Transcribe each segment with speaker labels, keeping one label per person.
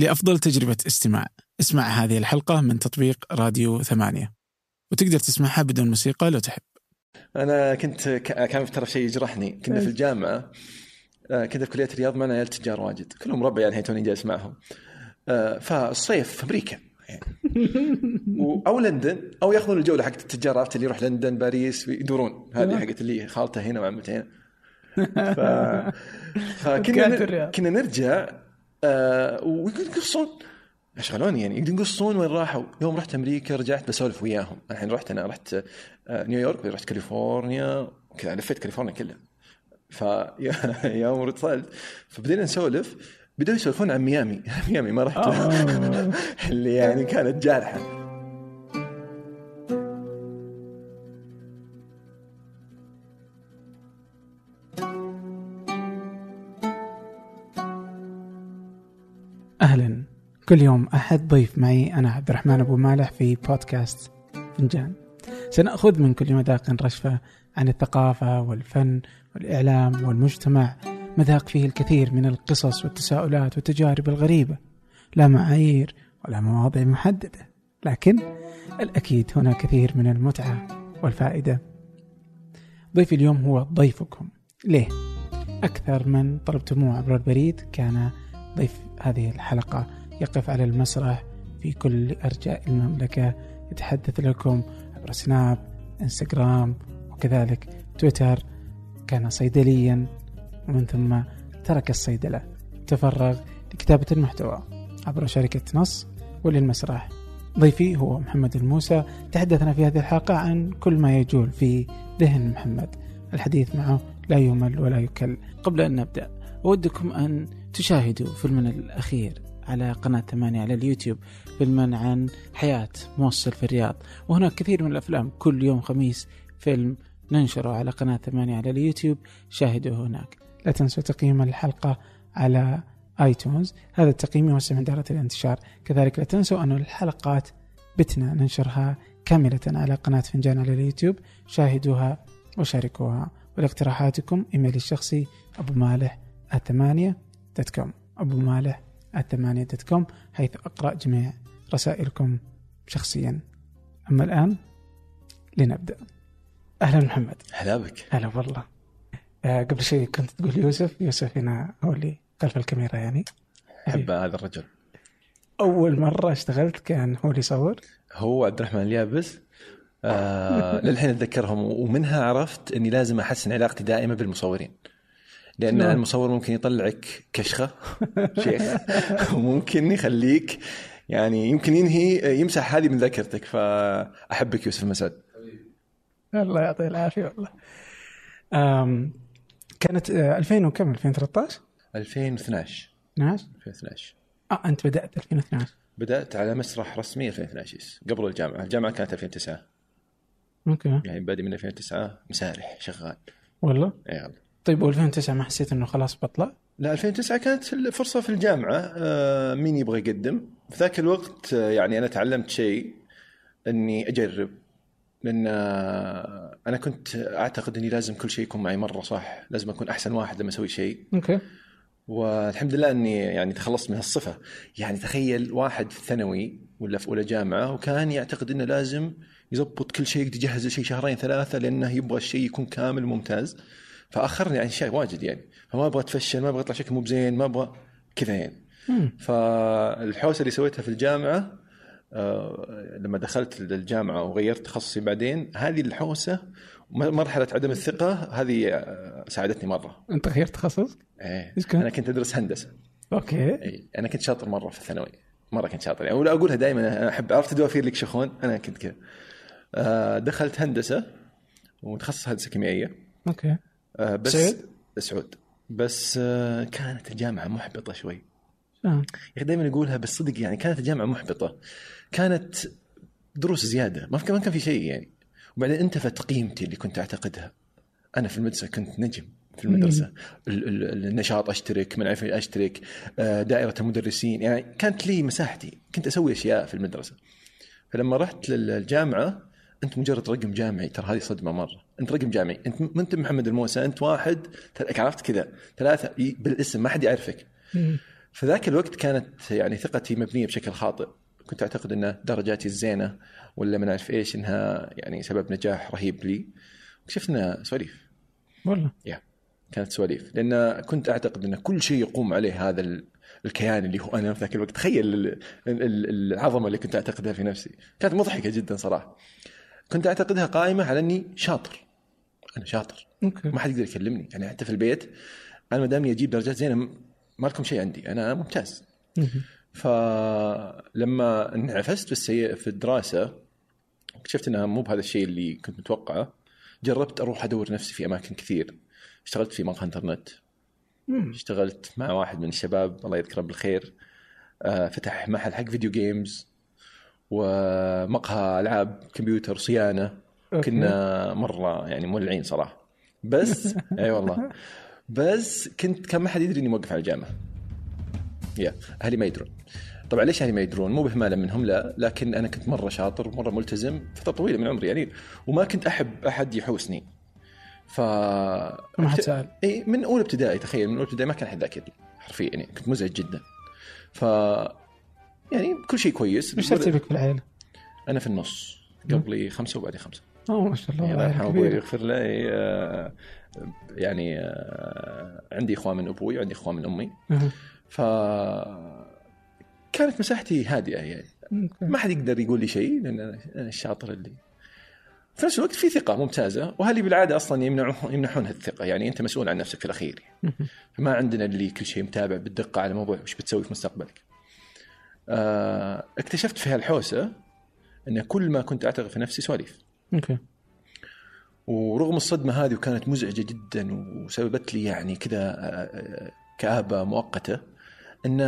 Speaker 1: لأفضل تجربة استماع. اسمع هذه الحلقة من تطبيق راديو ثمانية. وتقدر تسمعها بدون موسيقى لو تحب.
Speaker 2: أنا كنت ك- كان ترى شيء يجرحني. كنا في الجامعة آه، كنت في كلية الرياض معنا عيال تجار واجد. كلهم ربعي الحين توني جالس معهم. آه، فالصيف في يعني. و- أو لندن أو يأخذون الجولة حقت التجار عرفت اللي يروح لندن باريس يدورون. هذه حقت اللي خالته هنا وعمته هنا. ف... فكنا نر... كنا نرجع آه ويقصون يشغلوني يعني يقولون يقصون وين راحوا؟ يوم رحت أمريكا رجعت بسولف وياهم. الحين رحت أنا رحت آه، نيويورك رحت كاليفورنيا. وكذا لفيت كاليفورنيا كلها ف يوم وصلت فبدينا نسولف. بدأوا يسولفون عن ميامي. ميامي ما رحت.
Speaker 3: آه.
Speaker 2: اللي يعني كانت
Speaker 3: جارحة. كل يوم أحد ضيف معي أنا عبد الرحمن أبو مالح في بودكاست فنجان. سنأخذ من كل مذاق رشفة عن الثقافة والفن والإعلام والمجتمع مذاق فيه الكثير من القصص والتساؤلات والتجارب الغريبة لا معايير ولا مواضيع محددة لكن الأكيد هنا كثير من المتعة والفائدة. ضيفي اليوم هو ضيفكم. ليه؟ أكثر من طلبتموه عبر البريد كان ضيف هذه الحلقة. يقف على المسرح في كل أرجاء المملكة يتحدث لكم عبر سناب إنستغرام وكذلك تويتر. كان صيدليا ومن ثم ترك الصيدلة. تفرغ لكتابة المحتوى عبر شركة نص وللمسرح. ضيفي هو محمد الموسى. تحدثنا في هذه الحلقة عن كل ما يجول في ذهن محمد. الحديث معه لا يمل ولا يكل. قبل أن نبدأ أودكم أن تشاهدوا فيلمنا الأخير. على قناة ثمانية على اليوتيوب فيلما عن حياة موصل في الرياض. وهناك كثير من الأفلام كل يوم خميس فيلم ننشره على قناة ثمانية على اليوتيوب. شاهدوه هناك. لا تنسوا تقييم الحلقة على آيتونز. هذا التقييم يوسع من دائرة الانتشار. كذلك لا تنسوا أن الحلقات بتنا ننشرها كاملة على قناة فنجان على اليوتيوب. شاهدوها وشاركوها. ولاقتراحاتكم إيميلي الشخصي أبو مالح at ثمانية dot com أبو مالح at ثمانية dot com حيث أقرأ جميع رسائلكم شخصيا. أما الآن لنبدأ. أهلا محمد.
Speaker 2: هلا بك.
Speaker 3: هلا والله. آه قبل شيء كنت تقول يوسف يوسف هنا هو اللي خلف الكاميرا يعني.
Speaker 2: أحب هذا الرجل.
Speaker 3: أول مرة اشتغلت كان هو اللي يصور
Speaker 2: هو عبد الرحمن اليابس. آه للحين أتذكرهم ومنها عرفت إني لازم أحسن علاقتي دائما بالمصورين. لأن
Speaker 3: نعم.
Speaker 2: المصور ممكن يطلعك كشخة شيخ وممكن يخليك يعني يمكن ينهي يمسح هذه من ذاكرتك فأحبك يوسف مسعد
Speaker 3: الله يعطيه العافية والله. كانت آه 2000 وكم؟ 2013
Speaker 2: 2012
Speaker 3: 12
Speaker 2: 2012
Speaker 3: آه أنت بدأت 2012
Speaker 2: بدأت على مسرح رسمي 2012 yes. قبل الجامعة. الجامعة كانت 2009
Speaker 3: okay.
Speaker 2: يعني بادي من 2009 مسارح شغال.
Speaker 3: والله؟
Speaker 2: اي والله
Speaker 3: طيب و2009 ما حسيت إنه خلاص بطلع؟
Speaker 2: لا 2009 كانت الفرصه في الجامعة. آه، مين يبغى يقدم؟ في ذاك الوقت آه، يعني أنا تعلمت شيء إني أجرب. لأن آه، أنا كنت أعتقد إني لازم كل شيء يكون معي مرة صح؟ لازم أكون أحسن واحد لما أسوي شيء.
Speaker 3: أوكي.
Speaker 2: والحمد لله إني يعني تخلصت من هالصفة. يعني تخيل واحد في الثانوي ولا في أولى جامعة وكان يعتقد إنه لازم يضبط كل شيء يجهز شيء شهرين ثلاثة لأنه يبغى الشيء يكون كامل وممتاز فأخرني عن اشياء واجد يعني. فما أبغى أتفشل ما أبغى أطلع شكل مو بزين ما أبغى كذا يعني. فالحوسة اللي سويتها في الجامعة آه، لما دخلت الجامعة وغيرت تخصصي بعدين هذه الحوسة مرحلة عدم الثقة هذه آه، ساعدتني مرة.
Speaker 3: أنت غيرت تخصص؟ إيه؟
Speaker 2: أنا كنت أدرس هندسة.
Speaker 3: okay.
Speaker 2: اي أنا كنت شاطر مرة في الثانوي. مرة كنت شاطر يعني. ولا أقولها دائما أنا أحب عرفت دوافير لك شخون؟ أنا كنت كذا. آه، دخلت هندسة وتخصص هندسة كيميائية.
Speaker 3: okay.
Speaker 2: آه، بس
Speaker 3: سعود؟
Speaker 2: سعود. بس آه، كانت الجامعة محبطة شوي.
Speaker 3: آه.
Speaker 2: يا أخي دائما اقولها بس صدق يعني كانت الجامعة محبطة. كانت دروس زيادة. ما في ما كان في شيء يعني. وبعدين انتفت قيمتي اللي كنت أعتقدها. أنا في المدرسة كنت نجم في المدرسة. ال- ال- النشاط أشترك من عارف أشترك. آه، دائرة المدرسين. يعني كانت لي مساحتي. كنت أسوي أشياء في المدرسة. فلما رحت للجامعة أنت مجرد رقم جامعي ترى هذه صدمة مرة. أنت رقم جامعي أنت ما أنت محمد الموسى أنت واحد عرفت كذا؟ ثلاثة بالاسم ما حد يعرفك.
Speaker 3: مم.
Speaker 2: في ذاك الوقت كانت يعني ثقتي مبنية بشكل خاطئ. كنت أعتقد إن درجاتي الزينة ولا ما نعرف إيش إنها يعني سبب نجاح رهيب لي. اكتشفت انها سواليف.
Speaker 3: والله.
Speaker 2: كانت سواليف. لأن كنت أعتقد إن كل شيء يقوم عليه هذا ال- الكيان اللي هو أنا في ذاك الوقت. تخيل ال- ال- العظمة اللي كنت أعتقدها في نفسي. كانت مضحكة جدا صراحة. كنت أعتقدها قائمة على إني شاطر. أنا شاطر. ما حد يقدر يكلمني. يعني حتى في البيت أنا ما دامني أجيب درجات زينة ما لكم شيء عندي. أنا ممتاز. فلما انعفست في السي... في الدراسة اكتشفت إنها مو بهذا الشيء اللي كنت متوقعه. جربت أروح أدور نفسي في أماكن كثير. اشتغلت في مقهى
Speaker 3: إنترنت.
Speaker 2: اشتغلت مع واحد من الشباب. الله يذكره بالخير. آه، فتح محل حق video games ومقهى ألعاب كمبيوتر صيانة.
Speaker 3: أوكي.
Speaker 2: كنا مرة يعني مولعين صراحة. بس أي والله. بس كنت كان ما حد يدري إني موقف على الجامعة. يا أهلي ما يدرون. طبعا ليش أهلي ما يدرون؟ مو بهمالا منهم لا. لكن أنا كنت مرة شاطر ومره ملتزم فترة طويلة من عمري يعني وما كنت أحب أحد يحوسني. ف
Speaker 3: ما حد سأل.
Speaker 2: اي من أولى ابتدائي تخيل من أولى ابتدائي ما كان أحد ذاكر لي حرفيا يعني. كنت مزعج جدا. ف يعني كل شيء كويس
Speaker 3: إيش ترتيبك في العائله؟
Speaker 2: أنا في النص قبلي خمسة وبعدي خمسة
Speaker 3: آه ما شاء الله
Speaker 2: الله
Speaker 3: عائلة
Speaker 2: يرحمه
Speaker 3: أبوي.
Speaker 2: يغفر له آه، يعني آه، عندي إخوان من أبوي وعندي إخوان من
Speaker 3: أمي.
Speaker 2: ف كانت مساحتي هادئة يعني. ما حد يقدر يقول لي شيء لأن أنا أنا الشاطر اللي في نفس الوقت في ثقة ممتازة وهذه بالعادة أصلا يمنعون يمنحون الثقه يعني أنت مسؤول عن نفسك في الأخير
Speaker 3: مهم.
Speaker 2: فما عندنا اللي كل شيء متابع بالدقة على موضوع وش بتسوي في مستقبلك. آه، اكتشفت في هالحوسه إن كل ما كنت اعتقد في نفسي سواليف.
Speaker 3: okay.
Speaker 2: ورغم الصدمة هذه وكانت مزعجة جدا وسببت لي يعني كذا آه، آه، كآبة مؤقتة إن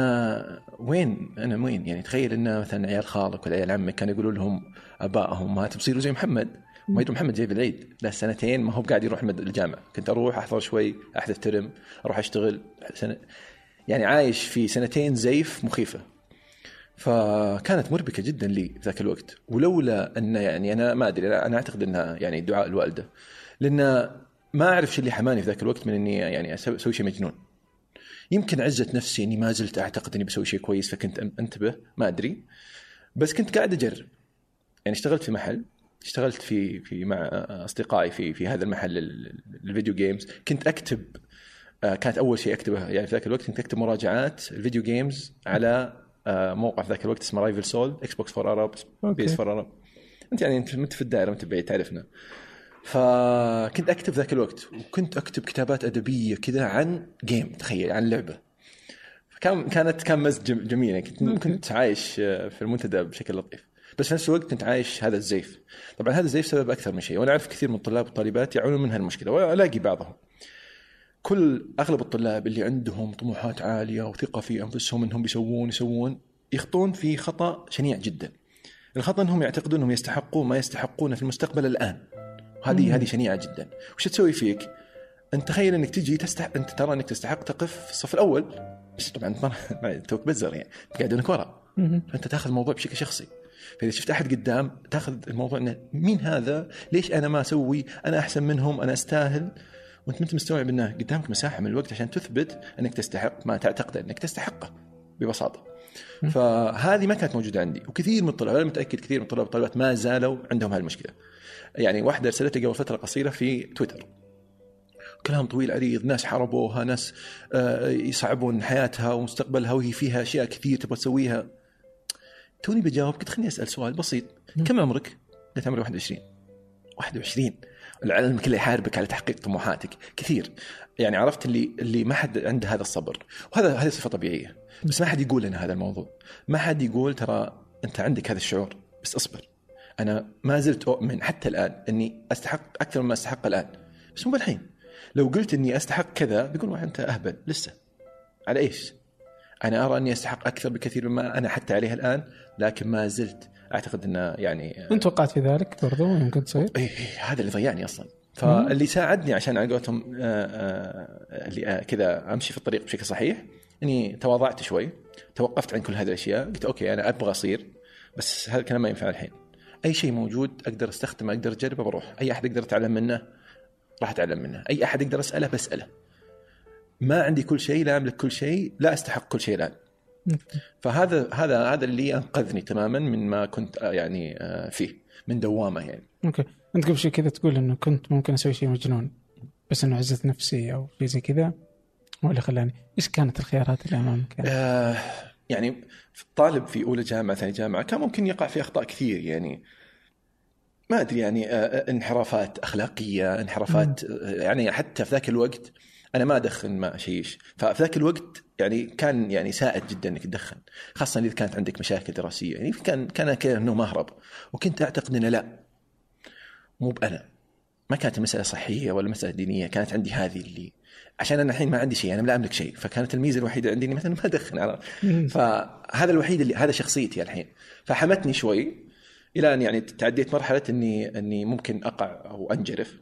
Speaker 2: وين أنا وين؟ يعني تخيل إن مثلا عيال خالك ولا عيال عمك كانوا يقولوا لهم آبائهم ما تبصيروا زي محمد. ما يدري محمد جايب العيد له سنتين ما هو قاعد يروح الجامعة. كنت أروح أحضر شوي احذف ترم أروح أشتغل سنة يعني عايش في سنتين زيف مخيفة. فكانت مربكة جدا لي ذاك الوقت. ولولا أن يعني أنا ما أدري أنا أعتقد إنها يعني دعاء الوالدة. لأن ما أعرف شو اللي حماني في ذاك الوقت من إني يعني أسوي شيء مجنون. يمكن عزه نفسي إني ما زلت أعتقد إني بسوي شيء كويس فكنت أنتبه ما أدري. بس كنت قاعد أجرب. يعني اشتغلت في محل اشتغلت في في مع أصدقائي في في هذا المحل ال- الفيديو جيمز كنت أكتب آه، كانت أول شيء أكتبه يعني في ذاك الوقت كنت أكتب مراجعات الفيديو جيمز على موقع في ذاك الوقت اسمه رايفل سول إكس بوكس فور ارب
Speaker 3: أوكي.
Speaker 2: بيس فور ارب أنت يعني أنت في الدائرة انت بعيد تعرفنا. فكنت أكتب ذاك الوقت وكنت أكتب كتابات أدبية كذا عن جيم تخيل عن لعبة. كان كانت كان مزج جم- جميل يعني كنت. كنت عايش آه، في المنتدى بشكل لطيف. بس في نفس الوقت كنت عايش هذا الزيف. طبعا هذا الزيف سبب أكثر من شيء وأنا أعرف كثير من الطلاب والطالبات يعانون من هالمشكلة وألاقي بعضهم. كل أغلب الطلاب اللي عندهم طموحات عالية وثقة في أنفسهم إنهم بيسوون يسوون يخطون في خطأ شنيع جدا. الخطأ إنهم يعتقدون إنهم يستحقون ما يستحقونه في المستقبل الآن. وهذه هذه شنيعة جدا. وش تسوي فيك؟ أنت تخيل إنك تجي تستحق أنت ترى إنك تستحق تقف في الصف الأول. بس طبعا انت ما توك بزر يعني. قاعدونك ورا. فأنت تأخذ الموضوع بشكل شخصي. فإذا شفت أحد قدام تأخذ الموضوع إنه مين هذا؟ ليش أنا ما أسوي؟ أنا أحسن منهم، أنا أستاهل؟ وانت ما انت مستوعب انه قدامك مساحة من الوقت عشان تثبت انك تستحق ما تعتقد انك تستحقه ببساطة. فهذه ما كانت موجودة عندي. وكثير من الطلاب أنا متأكد كثير من الطلاب والطالبات ما زالوا عندهم هالمشكلة. يعني واحدة ارسلت لي قبل فترة قصيرة في تويتر. كلام طويل عريض ناس حاربوها ناس آه، يصعبون حياتها ومستقبلها وهي فيها أشياء كثير تبغى تسويها. توني بجاوب قلت خليني أسأل سؤال بسيط. كم عمرك؟ قلت عمري 21 21 العالم كله يحاربك على تحقيق طموحاتك. كثير. يعني عرفت اللي اللي ما حد عنده هذا الصبر. وهذا هذه صفة طبيعية. بس ما حد يقول لنا هذا الموضوع. ما حد يقول ترى أنت عندك هذا الشعور. بس اصبر. أنا ما زلت أؤمن حتى الآن إني أستحق أكثر مما أستحق الآن. بس مو بالحين. لو قلت إني أستحق كذا بيقول أنت أهبل. لسه. على إيش؟ أنا أرى إني أستحق أكثر بكثير مما أنا حتى عليه الآن لكن ما زلت أعتقد إنه يعني
Speaker 3: أنت توقعت في ذلك برضو يمكن تصير.
Speaker 2: إيه إيه هذا اللي ضيعني أصلا. فاللي ساعدني عشان على قولتهم آه، آه، اللي آه، كذا أمشي في الطريق بشكل صحيح إني تواضعت شوي توقفت عن كل هذه الأشياء قلت أوكي أنا أبغى أصير بس هذا الكلام ما ينفع الحين. أي شيء موجود أقدر أستخدمه أقدر أجربه بروح. أي أحد أقدر اتعلم منه راح أتعلم منه. أي أحد أقدر أسأله بسأله. ما عندي كل شيء لا أملك كل شيء لا أستحق كل شيء الآن. فهذا هذا هذا اللي أنقذني تماما من ما كنت آه، يعني آه، فيه من دوامة يعني.
Speaker 3: أوكي. أنت قبل شوي كذا تقول إنه كنت ممكن أسوي شيء مجنون بس إنه عزت نفسي أو شيء زي كذا هو اللي خلاني. إيش كانت الخيارات اللي أمامك؟ يعني؟
Speaker 2: آه يعني طالب في أولى جامعة ثاني جامعة كان ممكن يقع في أخطاء كثير يعني. ما أدري يعني آه، آه، انحرافات أخلاقية انحرافات آه، يعني حتى في ذاك الوقت أنا ما أدخن ما أشيش. ففي ذاك الوقت يعني كان يعني سائد جدا إنك تدخن خاصة إذا كانت عندك مشاكل دراسية. يعني كان كان كذا إنه مهرب وكنت أعتقد إنه لا. مو بأنا. ما كانت المسألة صحية ولا مسألة دينية كانت عندي هذه اللي. عشان أنا الحين ما عندي شيء أنا لا أملك شيء. فكانت الميزة الوحيدة عندي إني مثلا ما أدخن عرفت؟ فهذا الوحيد اللي هذا شخصيتي الحين. فحمتني شوي إلى أن يعني تعديت مرحلة اني إني ممكن أقع أو أنجرف.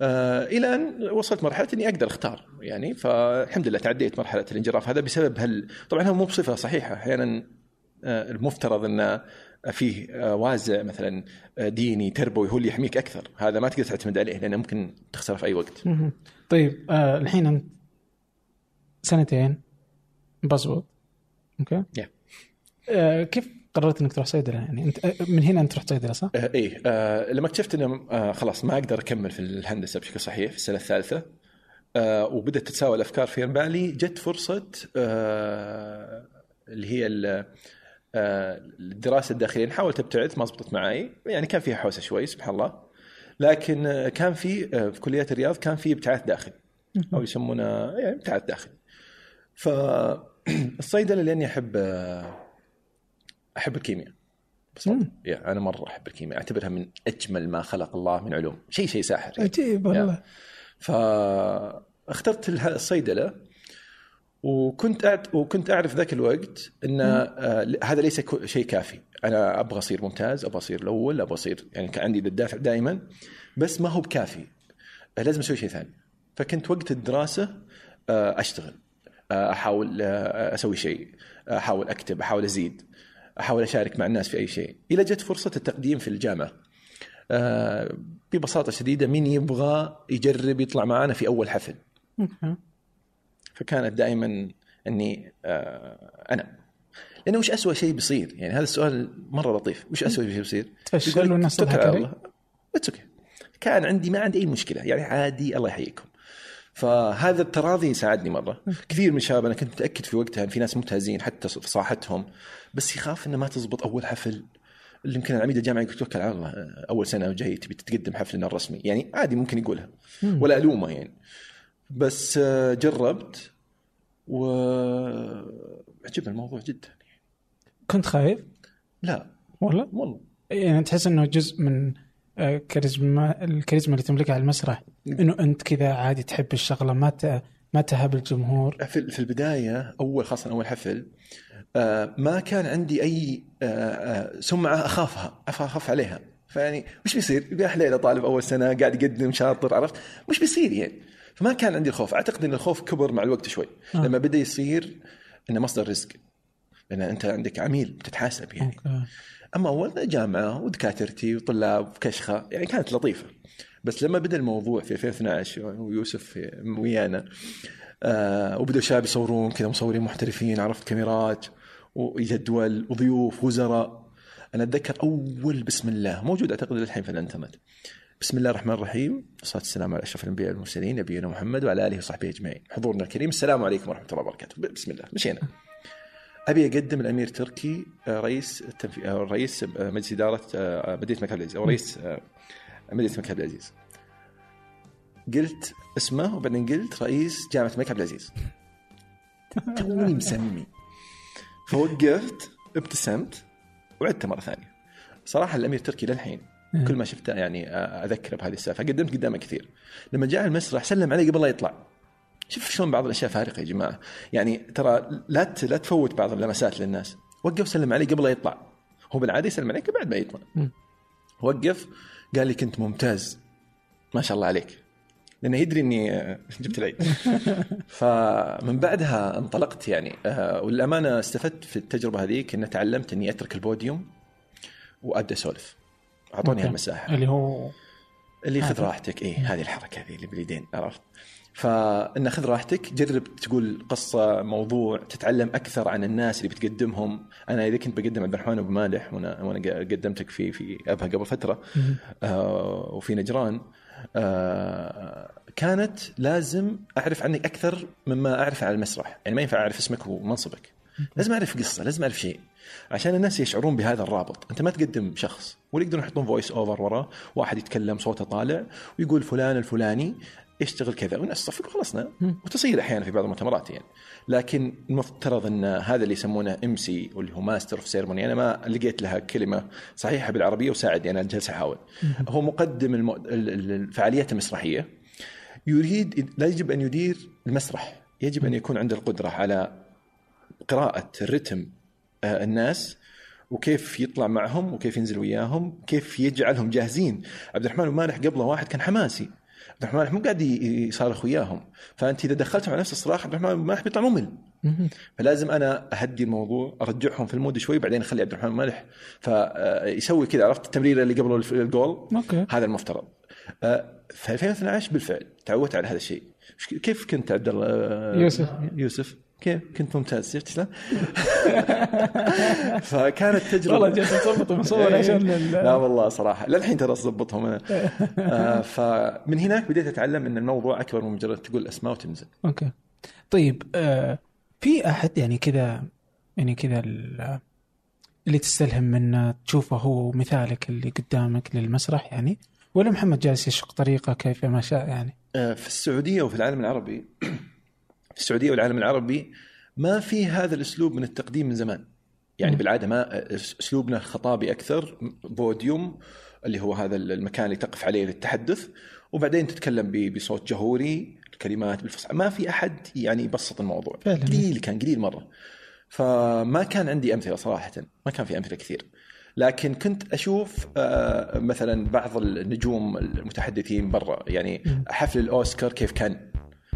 Speaker 2: آه إلى أن وصلت مرحلة إني أقدر أختار يعني فالحمد لله تعديت مرحلة الانجراف. هذا بسبب هل طبعا هو مو بصفة صحيحة. أحيانا آه المفترض انه فيه آه وازع مثلا ديني تربوي هو اللي يحميك أكثر. هذا ما تقدر تعتمد عليه لأنه ممكن تخسره في أي وقت.
Speaker 3: طيب آه الحين أنت سنتين بزبط أوكي؟
Speaker 2: Yeah.
Speaker 3: آه كيف قررت إنك تروح صيدلة يعني. أنت آه، من هنا أنت رحت صيدلة صح؟
Speaker 2: آه إيه آه لما اكتشفت إنه آه خلاص ما أقدر أكمل في الهندسة بشكل صحيح في السنة الثالثة آه وبدأت تتساوى الأفكار في بالي جت فرصة آه اللي هي ال- آه الدراسة الداخلية. حاولت أبتعد ما زبطت معي يعني كان فيها حوسة شوي سبحان الله. لكن آه كان في آه في كليات الرياض كان في ابتعاث داخلي. أو يسمونه يعني ابتعاث داخلي. فالصيدله لاني أحب أحب الكيمياء.
Speaker 3: مم.
Speaker 2: يعني أنا مرة أحب الكيمياء. أعتبرها من أجمل ما خلق الله من علوم. شيء شيء ساحر يعني.
Speaker 3: عجيب والله.
Speaker 2: فاخترت الصيدلة. وكنت أعت... وكنت أعرف ذاك الوقت إن آه هذا ليس كو- شيء كافي. أنا أبغى أصير ممتاز أبغى أصير الأول أبغى أصير يعني كان عندي الدافع دائما بس ما هو بكافي. آه، لازم أسوي شيء ثاني. فكنت وقت الدراسة آه أشتغل. آه أحاول آه أسوي شيء. أحاول أكتب أحاول أزيد. أحاول أشارك مع الناس في أي شيء إلى جت فرصة التقديم في الجامعة آه ببساطة شديدة مين يبغى يجرب يطلع معنا في أول حفل. فكانت دائما أني آه أنا لأنه وش اسوء شيء بيصير؟ يعني هذا السؤال مرة لطيف، وش اسوء شيء بيصير؟
Speaker 3: تفشل والناس تضحك
Speaker 2: على
Speaker 3: عليك.
Speaker 2: الله. It's okay كان عندي ما عندي أي مشكلة يعني عادي الله يحييكم فهذا التراضي ساعدني مرة. كثير من الشباب أنا كنت متأكد في وقتها إن في ناس ممتازين حتى في ساحتهم بس يخاف إنه ما تزبط أول حفل. اللي يمكن العميد الجامعي يقول توكل على الله أول سنة وجاي تبي تتقدم حفلنا الرسمي. يعني عادي ممكن يقولها. ولا ألومه يعني. بس آه، جربت و عجبني الموضوع جدا.
Speaker 3: كنت خايف؟
Speaker 2: لا.
Speaker 3: والله؟
Speaker 2: والله.
Speaker 3: يعني تحس إنه جزء من آه، كاريزما الكاريزما اللي تملكها على المسرح إنه أنت كذا عادي تحب الشغلة ما ت... ما تهب الجمهور
Speaker 2: في في البداية أول خاصة أول حفل آه، ما كان عندي أي آه، آه، سمعة أخافها أخاف عليها فيعني وش بيصير؟ يا حليله طالب أول سنة قاعد يقدم شاطر عرفت؟ وش بيصير يعني؟ فما كان عندي الخوف، أعتقد إن الخوف كبر مع الوقت شوي
Speaker 3: آه.
Speaker 2: لما بدأ يصير إنه مصدر رزق لأن أنت عندك عميل بتتحاسب يعني.
Speaker 3: أوكي.
Speaker 2: أما اول جامعة ودكاترتي وطلاب كشخه يعني كانت لطيفة. بس لما بدأ الموضوع في 2012 ويوسف ويانا آه وبدأوا الشباب يصورون كذا مصورين محترفين عرفت كاميرات وجدول وضيوف وزراء. أنا أتذكر أول بسم الله موجود أعتقد للحين في الإنترنت. بسم الله الرحمن الرحيم. والصلاه والسلام على أشرف الأنبياء والمرسلين نبينا محمد وعلى آله وصحبه أجمعين. حضورنا الكريم السلام عليكم ورحمة الله وبركاته. بسم الله مشينا. أبي أقدم الأمير تركي آه، رئيس التنفي... آه، رئيس آه، مجلس إدارة مدينة الملك عبد العزيز أو رئيس مدينه الملك عبد العزيز. قلت اسمه وبعدين قلت رئيس جامعة الملك عبد العزيز. توني مسمي. فوقفت ابتسمت وعدت مرة ثانية. صراحة الأمير تركي للحين كل ما شفته يعني أذكره بهذه السالفة. قدمت قدامه كثير. لما جاء المسرح سلم علي قبل لا يطلع. شوف شلون بعض الأشياء فارقة يا جماعة. يعني ترى لا لا تفوت بعض اللمسات للناس. وقف سلم علي قبل لا يطلع. هو بالعاده يسلم عليك بعد ما يطلع. وقف. قال لي كنت ممتاز. ما شاء الله عليك. لأنه يدري إني آه، جبت العيد. فمن بعدها انطلقت يعني. آه، والأمانة استفدت في التجربة هذيك اني تعلمت إني أترك البوديوم وأبدأ أسولف.
Speaker 3: أعطوني.
Speaker 2: هالمساحة.
Speaker 3: اللي هو
Speaker 2: اللي خذ. راحتك. إيه هذه الحركة هذه اللي باليدين عرفت؟ فإن خذ راحتك جرب تقول قصة موضوع تتعلم أكثر عن الناس اللي بتقدمهم. أنا إذا كنت بقدم عبد الرحمن أبو مالح وأنا وأنا قدمتك في في أبها قبل فترة آه وفي نجران آه كانت لازم أعرف عنك أكثر مما أعرف على المسرح. يعني ما ينفع أعرف اسمك ومنصبك. لازم أعرف قصة لازم أعرف شيء. عشان الناس يشعرون بهذا الرابط. أنت ما تقدم شخص ولا يقدرون يحطون voice over وراه. واحد يتكلم صوته طالع ويقول فلان الفلاني يشتغل كذا والناس تصفق وخلصنا. وتصير أحيانا في بعض المؤتمرات يعني. لكن المفترض إن هذا اللي يسمونه MC واللي هو master of ceremony أنا ما لقيت لها كلمة صحيحة بالعربية وساعدني أنا جالس احاول هو مقدم المو... الفعاليات المسرحية. يريد لا يجب أن يدير المسرح يجب أن يكون عنده القدرة على قراءة ال rhythm آه، الناس وكيف يطلع معهم وكيف ينزل وياهم كيف يجعلهم جاهزين. عبد الرحمن مالح قبله واحد كان حماسي. عبد الرحمن مو قاعد يصارخ وياهم. فأنت إذا دخلتهم على نفس الصراخ عبد الرحمن مالح بيطلع ممل. فلازم أنا أهدي الموضوع أرجعهم في ال mood شوي بعدين أخلي عبد الرحمن مالح فيسوي كذا عرفت؟ التمريره اللي قبل ال
Speaker 3: goal. okay.
Speaker 2: هذا المفترض. آه، في 2012 بالفعل تعودت على هذا الشيء. كيف كنت عبد الله؟
Speaker 3: يوسف.
Speaker 2: يوسف. كيف كنت ممتاز شفت شلون؟ فكانت تجربة.
Speaker 3: والله جالس تظبط المصور عشان
Speaker 2: لا والله صراحة للحين ترى اضبطهم أنا. آه، فمن هناك بديت أتعلم إن الموضوع أكبر من مجرد تقول أسماء وتنزل.
Speaker 3: أوكي. طيب آه في أحد يعني كذا يعني كذا اللي تستلهم منه تشوفه هو مثالك اللي قدامك للمسرح يعني؟ ولا محمد جالس يشق طريقه كيف ما شاء يعني؟
Speaker 2: آه، في السعودية وفي العالم العربي. السعودية والعالم العربي ما في هذا الأسلوب من التقديم من زمان. يعني م. بالعادة ما أسلوبنا الخطابي أكثر بوديوم اللي هو هذا المكان اللي تقف عليه للتحدث وبعدين تتكلم بصوت جهوري الكلمات بالفصحى ما في أحد يعني يبسط الموضوع.
Speaker 3: فعلا.
Speaker 2: قليل كان قليل مرة. فما كان عندي أمثلة صراحة ما كان في أمثلة كثير. لكن كنت أشوف آه، مثلا بعض النجوم المتحدثين برا يعني حفل الأوسكار كيف كان.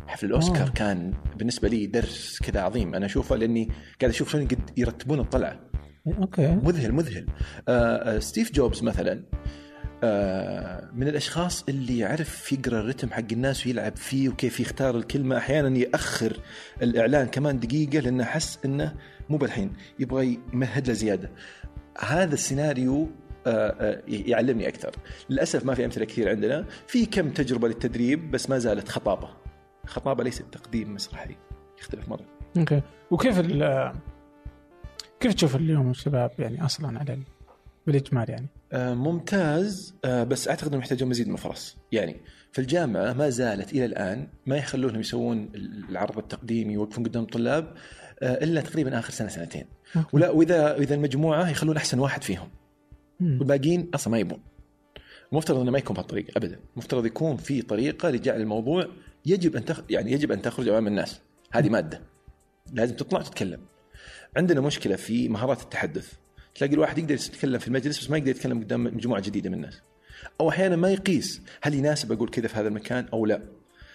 Speaker 2: حفل الأوسكار أوه. كان بالنسبة لي درس كذا عظيم. أنا أشوفه لأني قاعد أشوف شلون قد يرتبون الطلعة.
Speaker 3: okay.
Speaker 2: مذهل مذهل. آه آه ستيف جوبز مثلا آه من الأشخاص اللي يعرف يقرأ ال rhythm حق الناس ويلعب فيه وكيف يختار الكلمة. أحيانا يأخر الإعلان كمان دقيقة لأنه حس إنه مو بالحين يبغى يمهد له زيادة. هذا السيناريو آه، آه، يعلمني أكثر. للأسف ما في أمثلة كثير عندنا. في كم تجربة للتدريب بس ما زالت خطابة. خطابه ليست تقديم مسرحي. يختلف مرة.
Speaker 3: أوكي. وكيف ال كيف تشوف اليوم الشباب يعني أصلا على ال... بالإجمال يعني؟
Speaker 2: آه ممتاز. آه بس أعتقد إنهم يحتاجون مزيد من الفرص يعني في الجامعة ما زالت إلى الآن ما يخلونهم يسوون العرض التقديمي يوقفون قدام الطلاب آه إلا تقريبا آخر سنة سنتين. ولا واذا اذا المجموعة يخلون أحسن واحد فيهم. والباقيين أصلا ما يبون. المفترض إنه ما يكون بهالطريقة ابدا. المفترض يكون في طريقة لجعل الموضوع يجب أن تخ... يعني يجب أن تخرج أمام الناس. هذه مادة. لازم تطلع تتكلم. عندنا مشكلة في مهارات التحدث. تلاقي الواحد يقدر يتكلم في المجلس بس ما يقدر يتكلم قدام مجموعة جديدة من الناس. أو أحيانا ما يقيس هل يناسب أقول كذا في هذا المكان أو لا.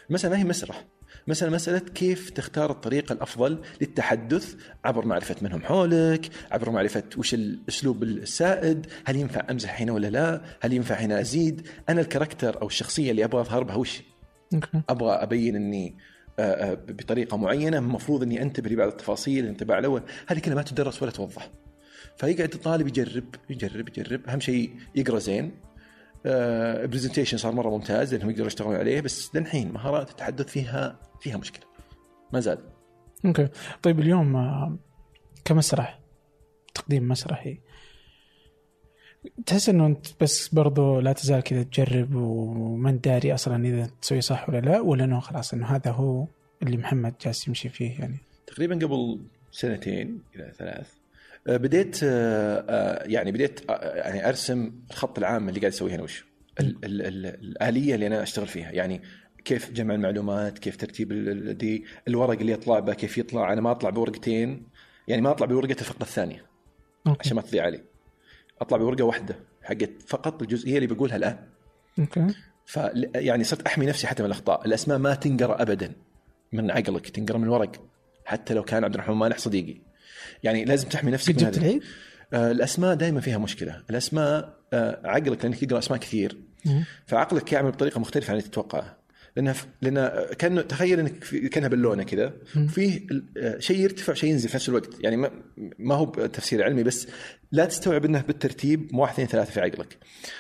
Speaker 2: مثلا ما هي مسرح مثلا مسألة كيف تختار الطريقة الأفضل للتحدث عبر معرفة من هم حولك عبر معرفة وش الأسلوب السائد هل ينفع أمزح هنا ولا لا هل ينفع هنا أزيد. أنا الكاركتر أو الشخصية اللي أبغى أظهر بها وش؟ أبغى أبين إني آه، آه، بطريقة معينة المفروض إني أنتبه لبعض التفاصيل الانطباع الأول. هذه كلها ما تدرس ولا توضح. فيقعد الطالب يجرب يجرب يجرب. أهم شيء يقرأ زين. presentation آه، صار مرة ممتاز لأنهم يقدروا يشتغلون عليه بس للحين مهارات التحدث فيها فيها مشكلة. ما زال.
Speaker 3: okay. طيب اليوم كمسرح تقديم مسرحي تحس إنه أنت بس برضو لا تزال كذا تجرب وما أنت داري أصلا إذا تسوي صح ولا لا ولا إنه خلاص إنه هذا هو اللي محمد جالس يمشي فيه يعني.
Speaker 2: تقريبا قبل سنتين إلى ثلاث آه، بديت آه، آه، يعني بديت يعني أرسم الخط العام اللي قاعد أسويه أنا وش؟ ال ال ال الآلية اللي أنا أشتغل فيها يعني كيف جمع المعلومات كيف ترتيب دي الورق اللي يطلع به كيف يطلع أنا ما أطلع بورقتين يعني ما أطلع بورقة الفقرة الثانية okay. عشان ما تضيع علي. أطلع بورقة واحدة حقت فقط الجزئيه اللي بقولها الآن.
Speaker 3: okay.
Speaker 2: ف يعني صرت أحمي نفسي حتى من الأخطاء. الأسماء ما تنقرأ ابدا. من عقلك تنقرأ من الورق حتى لو كان عبد الرحمن مالح صديقي. يعني لازم تحمي نفسك
Speaker 3: من العيد؟
Speaker 2: آه الأسماء دائما فيها مشكلة. الأسماء آه عقلك لأنك تقرأ أسماء كثير. فعقلك يعمل بطريقة مختلفة عن اللي تتوقعها لأنها لأن كانه تخيل إنك في- كأنها بالونه كذا فيه ال- شيء يرتفع شيء ينزل في نفس الوقت. يعني ما, ما هو تفسير علمي بس لا تستوعب انه بالترتيب واحد اثنين ثلاثة في عقلك.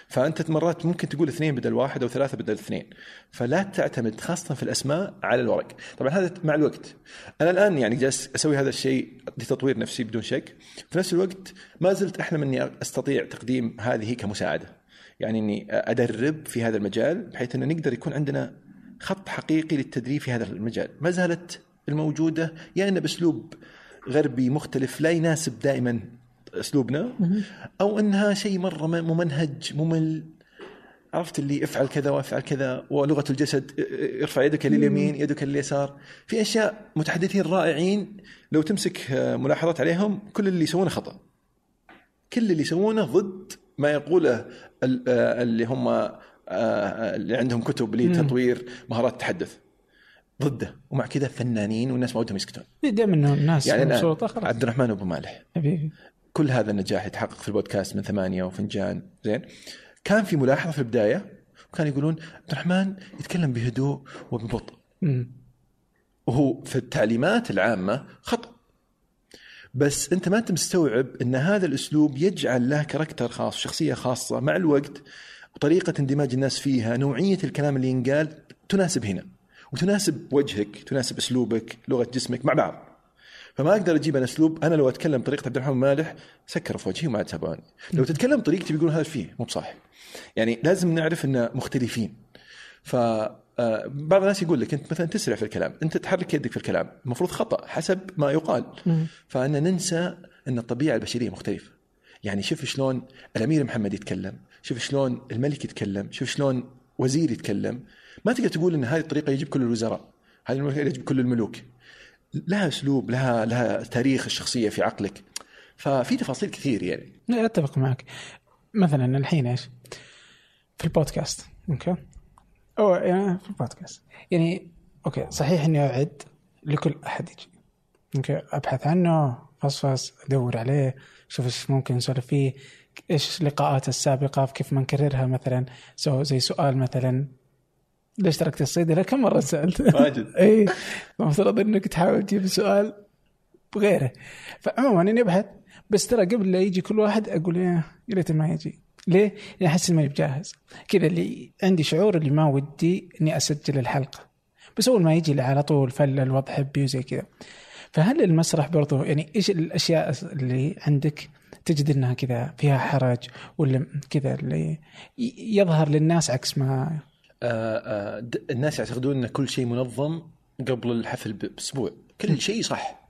Speaker 2: فأنت مرات ممكن تقول اثنين بدل واحد أو ثلاثة بدل اثنين. فلا تعتمد خاصة في الأسماء على الورق. طبعا هذا مع الوقت. أنا الآن يعني جالس أسوي هذا الشيء لتطوير نفسي بدون شك. في نفس الوقت ما زلت أحلم إني أستطيع تقديم هذه كمساعدة. يعني إني أدرب في هذا المجال بحيث إنه نقدر يكون عندنا خط حقيقي للتدريب في هذا المجال. ما زالت الموجودة يا انه بأسلوب غربي مختلف لا يناسب دائما أسلوبنا أو إنها شيء مرة ممنهج ممل. عرفت اللي افعل كذا وافعل كذا ولغة الجسد ارفع يدك لليمين يدك لليسار. في أشياء متحدثين رائعين لو تمسك ملاحظات عليهم كل اللي يسوونه خطأ. كل اللي يسوونه ضد ما يقوله ال- اللي هم اللي عندهم كتب لتطوير مهارات التحدث. ضده. ومع كذا فنانين والناس ما ودهم يسكتون.
Speaker 3: دائما إنه الناس
Speaker 2: يعني أنا
Speaker 3: مبسوطه خلاص
Speaker 2: عبد الرحمن أبو مالح.
Speaker 3: حبيبي
Speaker 2: كل هذا النجاح يتحقق في البودكاست من ثمانية وفنجان. زين. كان في ملاحظة في البداية وكانوا يقولون عبد الرحمن يتكلم بهدوء وببطء. وهو في التعليمات العامة خطأ. بس أنت ما أنت مستوعب إن هذا الأسلوب يجعل له كاركتر خاص شخصية خاصة. مع الوقت وطريقة اندماج الناس فيها نوعية الكلام اللي ينقال تناسب هنا وتناسب وجهك تناسب أسلوبك لغة جسمك مع بعض. فما أقدر أجيب أنا أسلوب أنا لو أتكلم طريقة عبد الرحمن مالح سكروا في وجهي وما عاد تابعوني لو تتكلم طريقتي بيقولون هذا فيه مو بصح يعني لازم نعرف ان مختلفين. ف آه، بعض الناس يقول لك أنت مثلا تسرع في الكلام أنت تحرك يدك في الكلام المفروض خطأ حسب ما يقال. فان ننسى إن الطبيعة البشرية مختلفة. يعني شوف شلون الأمير محمد يتكلم. شوف شلون الملك يتكلم شوف شلون وزير يتكلم. ما تقدر تقول إن هذه الطريقة يجب كل الوزراء. هذه الطريقة يجب كل الملوك. لها أسلوب لها لها تاريخ الشخصية في عقلك. ففي تفاصيل كثير يعني.
Speaker 3: لا أتفق معك. مثلا الحين إيش؟ في البودكاست okay؟ أو يعني في البودكاست. يعني okay صحيح إني أعد لكل أحد يجي. okay أبحث عنه فصفص أدور عليه شوف إيش ممكن نسولف فيه. إيش اللقاءات السابقة؟ كيف ما نكررها مثلا؟ so زي سؤال مثلا ليش تركت الصيدله كم مرة سألت؟
Speaker 2: واجد.
Speaker 3: إي. المفترض إنك تحاول تجيب سؤال بغيره. فعموما إني أبحث بس ترى قبل لا يجي كل واحد أقول يا ريت ما يجي. ليه؟ لاني أحس إني بجاهز كذا اللي عندي شعور اللي ما ودي إني أسجل الحلقة. بس أول ما يجي على طول فل الوضع حبي وزي كذا. فهل المسرح برضو يعني إيش الأشياء اللي عندك تجد إنها كذا فيها حرج ولا كذا اللي يظهر للناس عكس ما
Speaker 2: آه، آه، الناس يعتقدون إن كل شيء منظم قبل الحفل بأسبوع. كل شيء صح.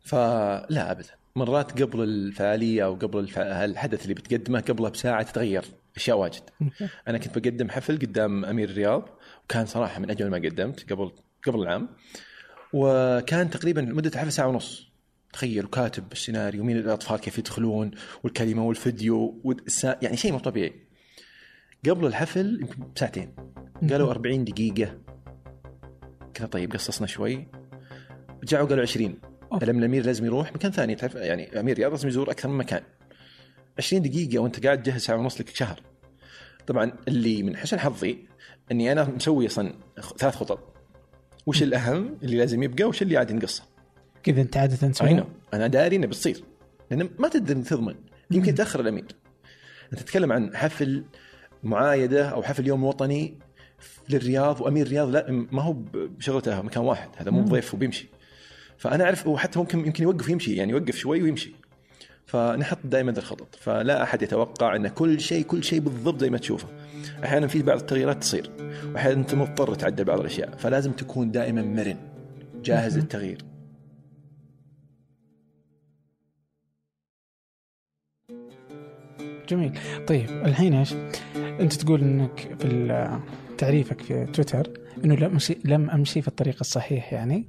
Speaker 2: فلا ابدا. مرات قبل الفعالية أو قبل الف... الحدث اللي بتقدمه قبله بساعة تتغير أشياء واجد. أنا كنت بقدم حفل قدام أمير الرياض وكان صراحة من اجمل ما قدمت قبل قبل العام وكان تقريبا مده الحفل ساعة ونص. تخيل وكاتب السيناريو ومين الأطفال كيف يدخلون والكلمة والفيديو والسا... يعني شيء مو طبيعي. قبل الحفل يمكن بساعتين قالوا 40 دقيقة. كذا طيب قصصنا شوي. رجعوا قالوا 20
Speaker 3: أوف.
Speaker 2: لما الأمير لازم يروح. مكان ثاني تعرف يعني أمير رياض لازم يزور أكثر من مكان. 20 دقيقة وأنت قاعد تجهز ساعة ونص لك شهر. طبعا اللي من حسن حظي إني أنا مسوي أصلا ثلاث خطط. وش الأهم اللي لازم يبقى وش اللي عاد ينقصه؟
Speaker 3: كذا أنت
Speaker 2: عادة
Speaker 3: تسوي
Speaker 2: نو أنا داري إنه بتصير. لأن ما تقدر تضمن. يمكن يتاخر الأمير. أنت تتكلم عن حفل معايدة أو حفل يوم وطني للرياض وأمير الرياض لا ما هو بشغلته مكان واحد. هذا مو ضيف وبيمشي. فأنا أعرف وحتى ممكن يمكن يوقف يمشي يعني يوقف شوي ويمشي. فنحط دائما الخطط. فلا أحد يتوقع إن كل شيء كل شيء بالضبط زي ما تشوفه. أحيانا في بعض التغييرات تصير. واحيانا أنت مضطر تعدل بعض الأشياء. فلازم تكون دائما مرن. جاهز للتغيير.
Speaker 3: جميل. طيب الحين إيش؟ أنت تقول إنك في تعريفك في تويتر إنه لم امشي لم أمشي في الطريق الصحيح يعني.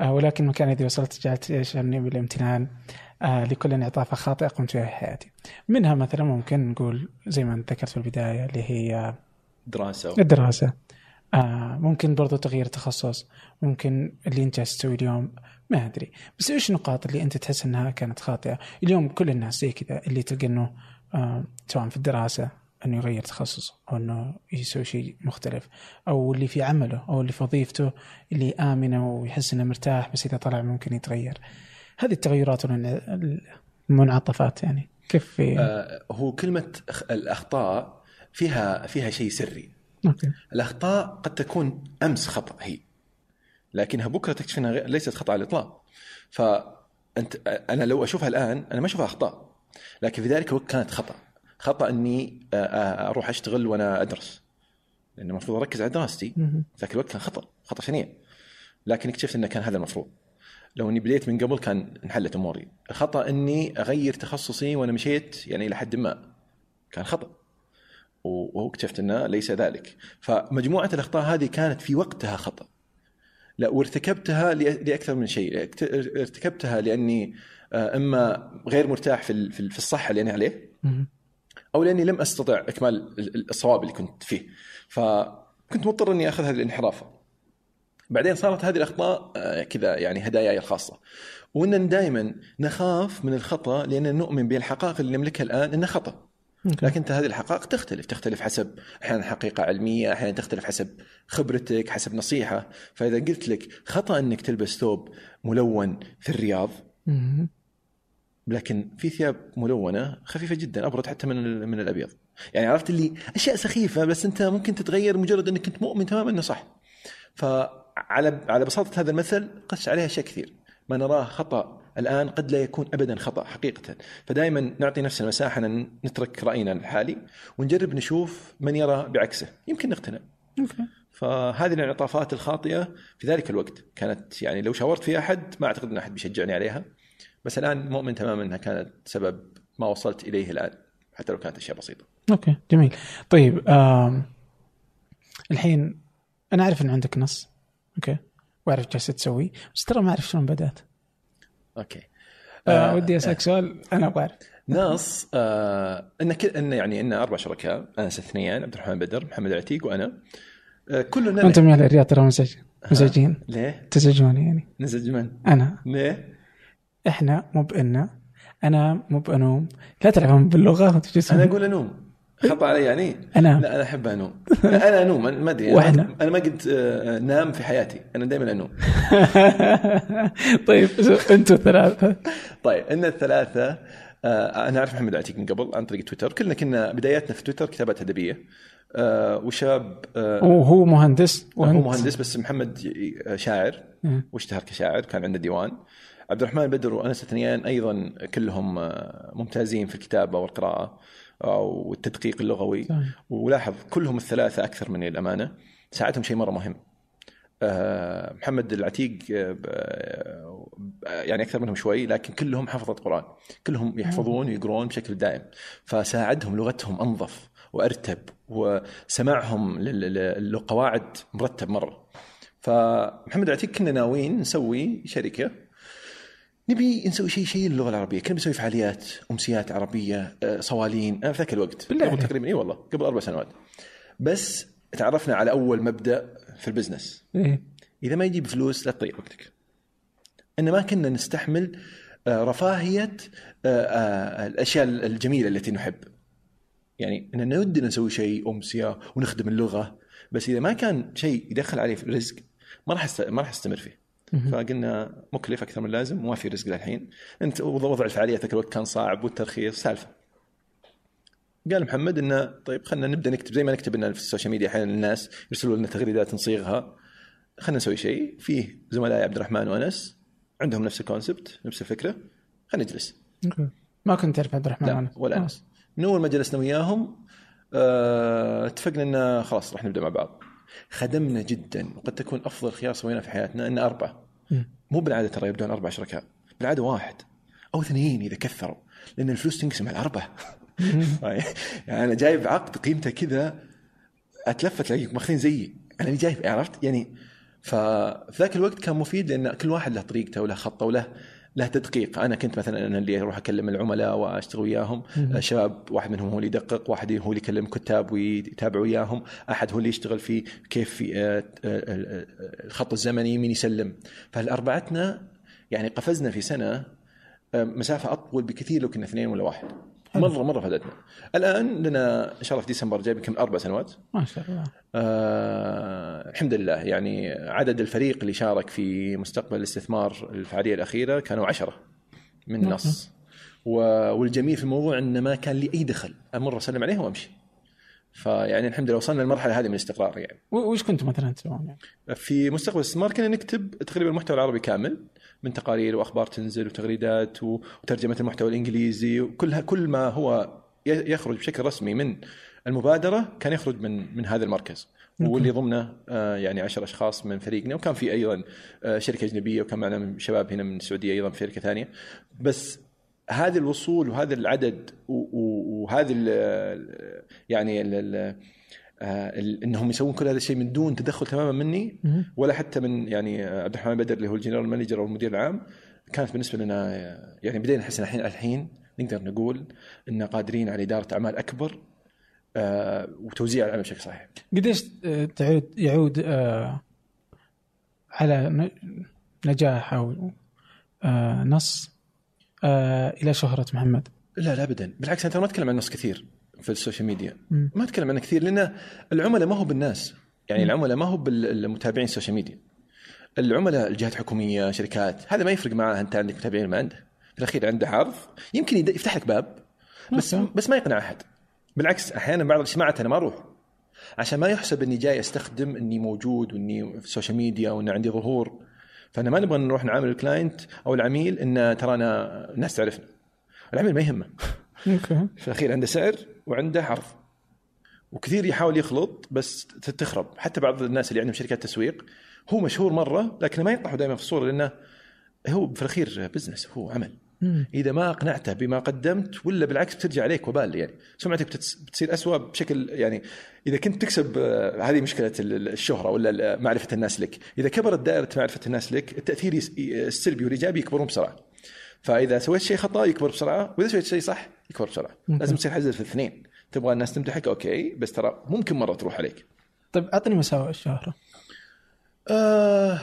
Speaker 3: آه ولكن مكان الذي وصلت جعلت يشعرني بالامتنان. آه لكل انعطافة خاطئة قمت في حياتي. منها مثلا ممكن نقول زي ما ذكرت في البداية اللي هي
Speaker 2: دراسة.
Speaker 3: الدراسة. آه ممكن برضو تغيير تخصص. ممكن اللي أنت جالس تسويه اليوم ما أدري. بس إيش النقاط اللي أنت تحس إنها كانت خاطئة؟ اليوم كل الناس زي كذا اللي تلقى إنه سواء في الدراسة أنه يغير تخصصه أو أنه يسوي شيء مختلف أو اللي في عمله أو اللي في وظيفته اللي آمنة ويحس إنه مرتاح بس إذا طلع ممكن يتغير. هذه التغيرات والمنعطفات يعني. كيف في
Speaker 2: آه هو كلمة أخ- الأخطاء فيها فيها شيء سري.
Speaker 3: okay.
Speaker 2: الأخطاء قد تكون أمس خطأ هي لكنها بكرة تكتشف غير- ليست خطأ على الإطلاق. فانت أنا لو أشوفها الآن أنا ما أشوفها أخطاء. لكن في ذلك الوقت كانت خطأ. خطأ إني آه، آه، أروح أشتغل وأنا أدرس. لأن المفروض أركز على دراستي. ذاك الوقت كان خطأ خطأ شنيع. لكن اكتشفت إنه كان هذا المفروض. لو إني بديت من قبل كان انحلت أموري. خطا إني أغير تخصصي وأنا مشيت يعني إلى حد ما. كان خطأ. واكتشفت إنه ليس ذلك. فمجموعة الأخطاء هذه كانت في وقتها خطأ. لا وارتكبتها لأكثر من شيء. ارتكبتها لأني إما غير مرتاح في في ال- في الصحة اللي أنا عليه. أو لأني لم أستطع إكمال ال- ال- الصواب اللي كنت فيه فكنت مضطر إني أخذ هذه الانحرافة بعدين صارت هذه الأخطاء آه، كذا يعني هداياي الخاصة وإن دائما نخاف من الخطأ لأن نؤمن بالحقائق اللي نملكها الآن إنها
Speaker 3: خطأ.
Speaker 2: لكن هذه الحقائق تختلف تختلف حسب أحيانا حقيقة علمية أحيانا تختلف حسب خبرتك حسب نصيحة فإذا قلت لك خطأ إنك تلبس ثوب ملون في الرياض. لكن في ثياب ملونة خفيفة جدا أبرد حتى من من الأبيض. يعني عرفت اللي أشياء سخيفة بس أنت ممكن تتغير مجرد أنك أنت مؤمن تماما إنه صح. فعلى على بساطة هذا المثل قس عليها أشياء كثير. ما نراه خطأ الآن قد لا يكون ابدا خطأ حقيقه. فدائما نعطي نفسنا مساحه أن نترك رأينا الحالي ونجرب نشوف من يرى بعكسه. يمكن نقتنع. فهذه الانعطافات الخاطئة في ذلك الوقت. كانت يعني لو شاورت في أحد ما أعتقد إن أحد بيشجعني عليها. بس الآن مؤمن تماما إنها كانت سبب ما وصلت إليه الآن حتى لو كانت أشياء بسيطة.
Speaker 3: أوكي جميل طيب. الحين أنا أعرف إن عندك نص أوكي وأعرف جالس تسوي بس ترى ما أعرف شلون بدأت
Speaker 2: أوكي.
Speaker 3: آه ودي أسألك سؤال أنا أبغى أعرف
Speaker 2: نص آه إن كل إن يعني إن أربع شركاء أنس اثنيان عبد الرحمن بدر محمد العتيق وأنا آه كلنا
Speaker 3: أنتم يا الرياض ترى مزعج مزعجين
Speaker 2: ليه؟
Speaker 3: تزعجوني يعني
Speaker 2: نزج من؟
Speaker 3: أنا
Speaker 2: ليه؟
Speaker 3: إحنا مو بإنا أنا مو بأنوم. لا تلعبون باللغة وتجلسون
Speaker 2: أنا أقول أنوم. خطأ علي يعني؟
Speaker 3: انام
Speaker 2: لا أنا أحب أنوم. أنا أنوم ما أدري. أنا ما قد آه، نام في حياتي. أنا دائما أنوم.
Speaker 3: طيب أنتم ثلاثة
Speaker 2: طيب إن الثلاثة آه، أنا أعرف محمد عتيق من قبل عن طريق تويتر. كلنا كنا بداياتنا في تويتر كتابات أدبية. آه، وشاب
Speaker 3: وهو مهندس
Speaker 2: هو
Speaker 3: وانت
Speaker 2: مهندس بس محمد شاعر. واشتهر كشاعر كان عنده ديوان. عبد الرحمن بدر وأنس اثنيان أيضا كلهم آه، ممتازين في الكتابة والقراءة آه، والتدقيق اللغوي.
Speaker 3: صحيح.
Speaker 2: ولاحظ كلهم الثلاثة أكثر مني الأمانة. ساعدهم شيء مرة مهم. آه، محمد العتيق يعني أكثر منهم شوي لكن كلهم حفظة قرآن. كلهم يحفظون ويقرون بشكل دائم. فساعدهم لغتهم أنظف وأرتب وسماعهم لل- للقواعد مرتب مرة. فمحمد العتيق كنا ناويين نسوي شركة نبي نسوي شيء شيء للغه العربية. كنا بنسوي فعاليات أمسيات عربية آه، صوالين. أنا في ذاك الوقت.
Speaker 3: بالله
Speaker 2: قبل
Speaker 3: عليك.
Speaker 2: تقريبا إي والله قبل أربع سنوات. بس تعرفنا على أول مبدأ في البزنس.
Speaker 3: إيه.
Speaker 2: إذا ما يجيب فلوس لا تضيع وقتك. ان ما كنا نستحمل آه، رفاهية آه، الأشياء الجميلة التي نحب. يعني اننا ودنا نسوي شيء أمسية ونخدم اللغة. بس إذا ما كان شيء يدخل عليه في الرزق ما راح ما راح أستمر فيه. فقلنا مكلف أكثر من اللازم وما في رزق للحين. أنت وضع الفعاليات ذاك الوقت كان صعب والترخيص سالفة. قال محمد إنه طيب خلينا نبدأ نكتب زي ما نكتب لنا في ال social media أحيانا الناس يرسلوا لنا تغريدات نصيغها. خلينا نسوي شيء. فيه زملائي عبد الرحمن وأنس عندهم نفس الكونسبت نفس الفكرة. خلينا نجلس.
Speaker 3: ما كنت تعرف عبد الرحمن وأنا.
Speaker 2: ولا. أنس. من اول ما جلسنا وياهم آه، اتفقنا ان خلاص راح نبدأ مع بعض. خدمنا جدا وقد تكون أفضل خيار سويناه في حياتنا ان
Speaker 3: أربعة.
Speaker 2: مو بالعادة ترى يبدون أربع شركاء بالعادة واحد أو اثنين إذا كثروا لأن الفلوس تنقسم على أربعة. يعني أنا جايب عقد قيمته كذا أتلفت الاقيكم ماخذين زيي أنا اللي جايب عرفت؟ يعني ففي ذاك الوقت كان مفيد لأن كل واحد له طريقته وله خطه وله له تدقيق أنا كنت مثلا أنا اللي أروح أكلم العملاء وأشتغل وياهم
Speaker 3: مم.
Speaker 2: شباب واحد منهم هو اللي يدقق واحد هو اللي يكلم كتاب ويتابع وياهم أحد هو اللي يشتغل في كيف في آه، آه، آه، الخط الزمني مين يسلم فالاربعتنا يعني قفزنا في سنة آه، مسافة أطول بكثير لو كنا اثنين ولا واحد. مره مرة فادتنا. الآن لنا إن شاء الله في ديسمبر جاي يمكن أربع سنوات.
Speaker 3: ما شاء الله.
Speaker 2: آه الحمد لله. يعني عدد الفريق اللي شارك في مستقبل الاستثمار الفعالية الأخيرة كانوا عشرة من
Speaker 3: نعم.
Speaker 2: نص. و- والجميل في الموضوع إنه ما كان لي أي دخل. أمر أسلم عليها وأمشي. فيعني الحمد لله وصلنا للمرحلة هذه من الاستقرار يعني.
Speaker 3: وش كنتوا مثلا تسوون يعني؟
Speaker 2: في مستقبل الاستثمار كنا نكتب تقريبا المحتوى العربي كامل. من تقارير وأخبار تنزل وتغريدات وترجمة المحتوى الإنجليزي. وكل كل ما هو يخرج بشكل رسمي من المبادرة كان يخرج من من هذا المركز. واللي ضمنه آه، يعني 10 أشخاص من فريقنا. وكان في أيضا آه، شركة أجنبية وكان معنا شباب هنا من السعودية أيضا في شركة ثانية. بس هذا الوصول وهذا العدد و- و- وهذا ال- يعني ال- إنهم يسوون كل هذا الشيء من دون تدخل تماما مني. ولا حتى من يعني عبد الرحمن بدر اللي هو ال general manager أو المدير العام كانت بالنسبة لنا يعني بدينا نحس الحين الحين نقدر نقول إن قادرين على إدارة أعمال أكبر آه، وتوزيع العمل بشكل صحيح.
Speaker 3: قديش آه، تعود يعود آه، على نجاح أو آه، نص آه، إلى شهرة محمد
Speaker 2: لا لا ابدا بالعكس أنا ما أتكلم عن النص كثير في ال social
Speaker 3: media.
Speaker 2: ما أتكلم عنه كثير لأن العملاء ما هو بالناس. يعني العملاء ما هو بالمتابعين ال social media. العملاء الجهات الحكومية شركات هذا ما يفرق معاه أنت عندك متابعين ما عنده في الأخير عنده عرض يمكن يفتح لك باب بس. بس ما يقنع أحد. بالعكس أحيانا بعض الاجتماعات أنا ما أروح. عشان ما يحسب إني جاي أستخدم إني موجود وإني في ال social media وان عندي ظهور. فأنا ما نبغى نروح نعامل ال client أو العميل إن ترانا الناس تعرفنا. العميل ما يهمه.
Speaker 3: Okay.
Speaker 2: في الأخير عنده سعر وعنده عرض وكثير يحاول يخلط بس تخرب. حتى بعض الناس اللي عندهم شركات تسويق هو مشهور مرة لكن ما يطلعوا دائما في الصورة لأنه هو في الأخير business هو عمل. إذا ما أقنعته بما قدمت ولا بالعكس بترجع عليك وبال يعني. سمعتك بتصير أسوأ بشكل يعني إذا كنت تكسب آه، هذه مشكلة ال- الشهرة ولا معرفة الناس لك. إذا كبرت دائرة معرفة الناس لك التأثير السلبي والإيجابي يكبرون بسرعة. فإذا سويت شيء خطأ يكبر بسرعة. وإذا سويت شيء صح يكبر بسرعة.
Speaker 3: ممكن.
Speaker 2: لازم تصير حذر في الاثنين. تبغى الناس تمدحك أوكي. بس ترى ممكن مرة تروح عليك.
Speaker 3: طيب أعطني مساوئ الشهره
Speaker 2: آه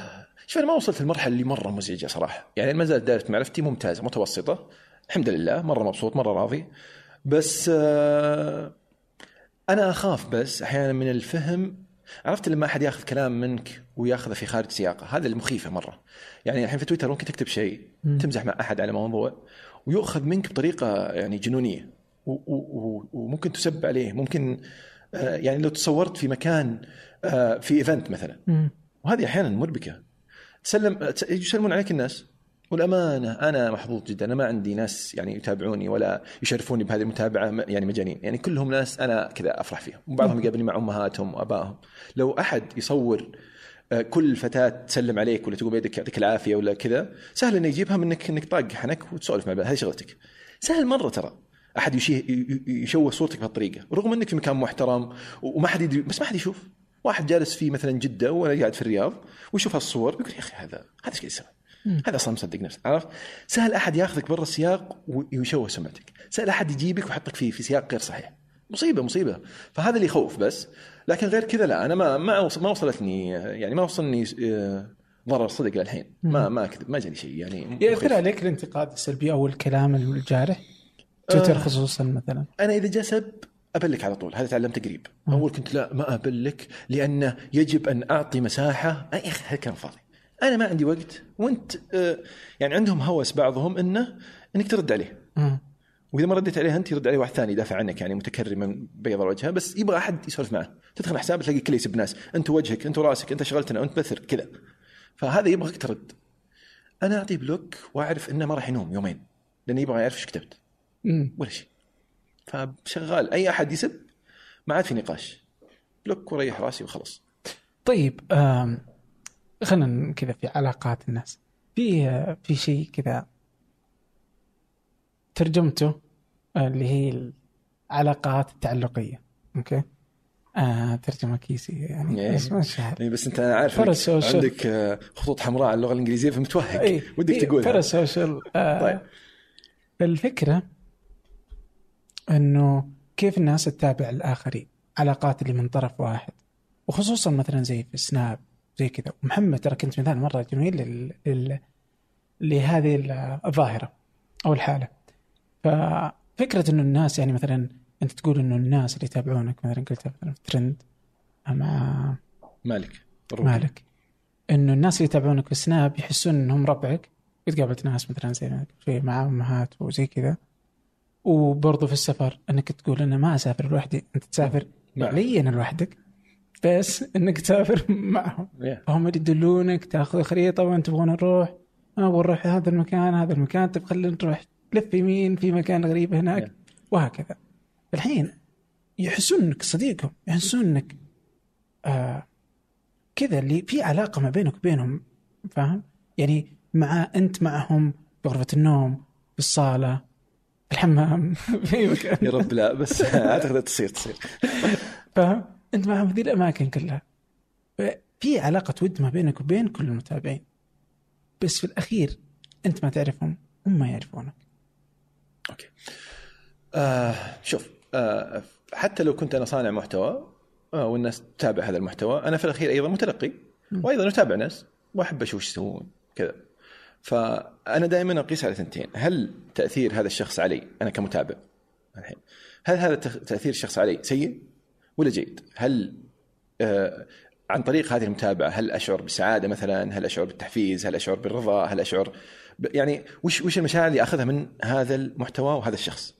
Speaker 2: شوف أنا ما وصلت للمرحلة اللي مرة مزعجة صراحة. يعني ما زالت دائرة معرفتي ممتازة متوسطة. الحمد لله مرة مبسوط مرة راضي. بس آه أنا أخاف بس أحيانا من الفهم عرفت لما أحد ياخذ كلام منك وياخذه في خارج سياقه؟ هذا المخيفة مرة. يعني الحين في تويتر ممكن تكتب شيء. تمزح مع أحد على موضوع ويؤخذ منك بطريقة يعني جنونية وممكن تسب عليه. ممكن آه يعني لو تصورت في مكان آه في إيفنت مثلا. وهذه أحيانا مربكة. تسلم تس- يسلمون عليك الناس. والأمانة أنا محظوظ جدا. أنا ما عندي ناس يعني يتابعوني ولا يشرفوني بهذه المتابعة م- يعني مجانين. يعني كلهم ناس أنا كذا أفرح فيهم. وبعضهم يقابلني مع أمهاتهم وابائهم لو أحد يصور آه، كل فتاة تسلم عليك ولا تقول بيدك يعطيك العافية ولا كذا سهل إنه يجيبها منك انك طاق حنك وتسولف مع هذه شغلتك. سهل مرة ترى. ي- يشوه صورتك بهالطريقة. رغم إنك في مكان محترم وما حد يدري بس ما حد يشوف. واحد جالس في مثلا جدة ولا قاعد في الرياض ويشوف هالصور يقول يا أخي هذا هذا إيش قاعد يسوي؟ هذا أصلا مصدق نفسه عرفت؟ سهل أحد ياخذك برا السياق ويشوه سمعتك، سهل أحد يجيبك ويحطك في في سياق غير صحيح. مصيبة مصيبة، فهذا اللي يخوف بس، لكن غير كذا لا أنا ما ما ما وصلتني يعني ما وصلني آه، ضرر صدق للحين، ما ما كذب ما جاني شيء يعني
Speaker 3: ياثر. عليك الانتقاد السلبي أو الكلام الجارح؟ تويتر
Speaker 2: آه.
Speaker 3: خصوصا مثلا.
Speaker 2: أنا إذا جاء سب أبلك على طول. هذا تعلمت قريب. أول كنت لا ما أبلك لأن يجب أن أعطي مساحة. يا أخي هذا كان فاضي؟ أنا ما عندي وقت وأنت آه، يعني عندهم هوس بعضهم إنه إنك ترد عليه. وإذا ما رديت عليه أنت يرد عليه واحد ثاني يدافع عنك يعني متكرما بيض وجهه بس يبغى أحد يسولف معه. تدخل حساب تلاقي كله يسب ناس أنت وجهك أنت راسك أنت شغلتنا أنت بثر كذا. فهذا يبغاك ترد. أنا أعطيه block وأعرف إنه ما راح ينام يومين لأنه يبغى يعرف إيش كتبت. ولا شيء. فشغال. أي أحد يسب ما عاد في نقاش. Block وريح راسي وخلص
Speaker 3: طيب خلينا كذا في علاقات الناس. في في شيء كذا ترجمته آه، اللي هي العلاقات التعلقية. Okay؟ آه ترجمة كيسي يعني
Speaker 2: إيه.
Speaker 3: بس ما شاء
Speaker 2: يعني بس أنت عارف. عندك آه، خطوط حمراء على اللغة الإنجليزية فمتوهق.
Speaker 3: إيه،
Speaker 2: ودك
Speaker 3: إيه،
Speaker 2: تقولها.
Speaker 3: باراسوشيال آه
Speaker 2: طيب.
Speaker 3: الفكرة إنه كيف الناس تتابع الآخرين؟ علاقات اللي من طرف واحد. وخصوصا مثلا زي في سناب زي كذا. ومحمد ترى كنت مثال مرة جميل لل... لل... لهذه ال- الظاهرة أو الحالة. ف... فكره إنه الناس يعني مثلا أنت تقول إنه الناس اللي يتابعونك مثلا قلتها مثلا في ترند مع
Speaker 2: مالك الروبي.
Speaker 3: مالك. إنه الناس اللي يتابعونك في سناب يحسون إنهم ربعك. قد قابلت ناس مثلا زي ما في مع أمهات وزي كذا. وبرضه في السفر إنك تقول أنا ما أسافر لوحدي أنت تسافر
Speaker 2: معهم.
Speaker 3: فعليا لوحدك. بس إنك تسافر معهم
Speaker 2: Yeah.
Speaker 3: اللي يدلونك تأخذ خريطة وين تبغون نروح أبغى نروح هذا المكان هذا المكان طيب خلينا نروح لف يمين في مكان غريب هناك
Speaker 2: Yeah.
Speaker 3: وهكذا الحين يحسون انك صديقهم يحسون انك آه كذا اللي في علاقة ما بينك وبينهم فاهم؟ يعني مع أنت معهم في غرفه النوم في الصاله في الحمام في مكان
Speaker 2: يا رب لا بس أعتقد تصير تصير
Speaker 3: فاهم؟ أنت معهم في ذي الأماكن كلها. في علاقة ود ما بينك وبين كل المتابعين. بس في الأخير أنت ما تعرفهم هم ما يعرفونك.
Speaker 2: أوكي. آه شوف آه حتى لو كنت أنا صانع محتوى آه والناس تتابع هذا المحتوى أنا في الأخير أيضا متلقي وأيضا أتابع ناس وأحب أشوف إيش يسوون كذا. فأنا دائما أقيس على ثنتين. هل تأثير هذا الشخص علي أنا كمتابع؟ الحين. هل هذا تأثير الشخص علي سيء؟ ولا جيد؟ هل آه عن طريق هذه المتابعة هل أشعر بالسعاده مثلا؟ هل أشعر بالتحفيز؟ هل أشعر بالرضا؟ هل أشعر ب... يعني وش وش المشاعر اللي أخذها من هذا المحتوى وهذا الشخص؟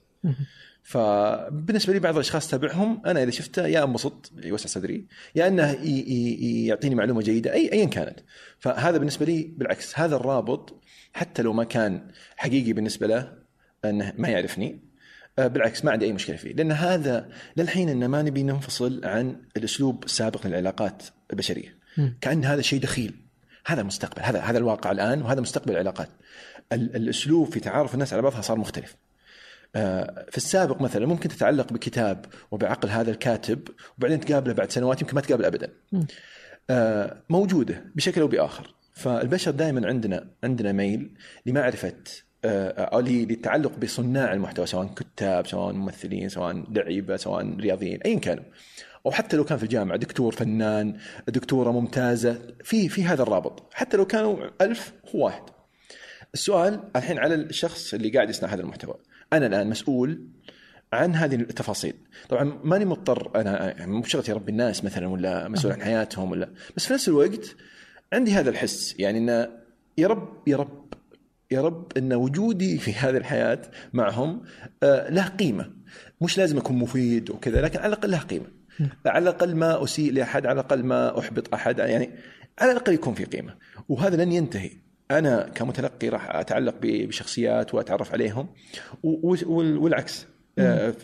Speaker 2: فبالنسبة لي بعض الأشخاص تابعهم أنا إذا شفته يا انبسط يوسع صدري يا إنه ي- ي- يعطيني معلومة جيدة أي ايا كانت فهذا بالنسبة لي بالعكس هذا الرابط حتى لو ما كان حقيقي بالنسبة له أنه ما يعرفني بالعكس ما عندي أي مشكلة فيه. لأن هذا للحين إن ما نبي ننفصل عن الأسلوب السابق للعلاقات
Speaker 3: البشرية.
Speaker 2: كأن هذا شيء دخيل. هذا المستقبل هذا هذا الواقع الآن وهذا مستقبل العلاقات. ال- الأسلوب في تعارف الناس على بعضها صار مختلف. آه، في السابق مثلا ممكن تتعلق بكتاب وبعقل هذا الكاتب وبعدين تقابله بعد سنوات يمكن ما تقابله ابدا. آه، موجودة بشكل أو بآخر، فالبشر دائما عندنا عندنا ميل لمعرفة آه، أو ل- للتعلق بصناع المحتوى سواء كتاب سواء ممثلين سواء لعيبة سواء رياضيين ايا كانوا. أو حتى لو كان في الجامعة دكتور فنان دكتورة ممتازة في في هذا الرابط حتى لو كانوا ألف هو واحد. السؤال الحين على الشخص اللي قاعد يصنع هذا المحتوى. أنا الآن مسؤول عن هذه التفاصيل. طبعا ماني مضطر أنا يعني مو بشرط يربي الناس مثلا ولا مسؤول عن حياتهم ولا. بس في نفس الوقت عندي هذا الحس يعني انه يا رب يا رب يا رب إن وجودي في هذه الحياة معهم آه، له قيمة. مش لازم أكون مفيد وكذا لكن على الأقل له قيمة. على الأقل ما أسيء لأحد على الأقل ما أحبط أحد يعني على الأقل يكون في قيمة. وهذا لن ينتهي. أنا كمتلقي راح أتعلق بشخصيات وأتعرف عليهم والعكس آه،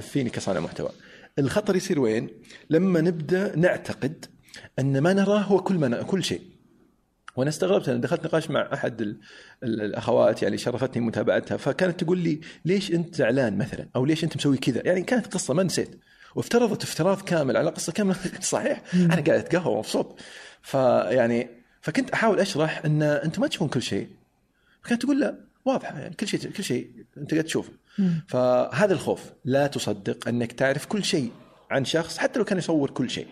Speaker 2: فيني كصانع محتوى. الخطر يصير وين؟ لما نبدأ نعتقد أن ما نراه هو كل ما كل شيء. وأنا استغربت أنا دخلت نقاش مع أحد ال- ال- الأخوات يعني شرفتني متابعتها فكانت تقول لي ليش أنت زعلان مثلا؟ أو ليش أنت مسوي كذا؟ يعني كانت قصة ما نسيت وافترضت افتراض كامل على قصة كاملة. صحيح. أنا قاعد أتقهوى مبسوط. فيعني فكنت أحاول أشرح أن أنتم ما تشوفون كل شيء. كانت تقول لا واضحة يعني كل شيء كل شيء أنت قاعد تشوفه. فهذا الخوف لا تصدق أنك تعرف كل شيء عن شخص حتى لو كان يصور كل شيء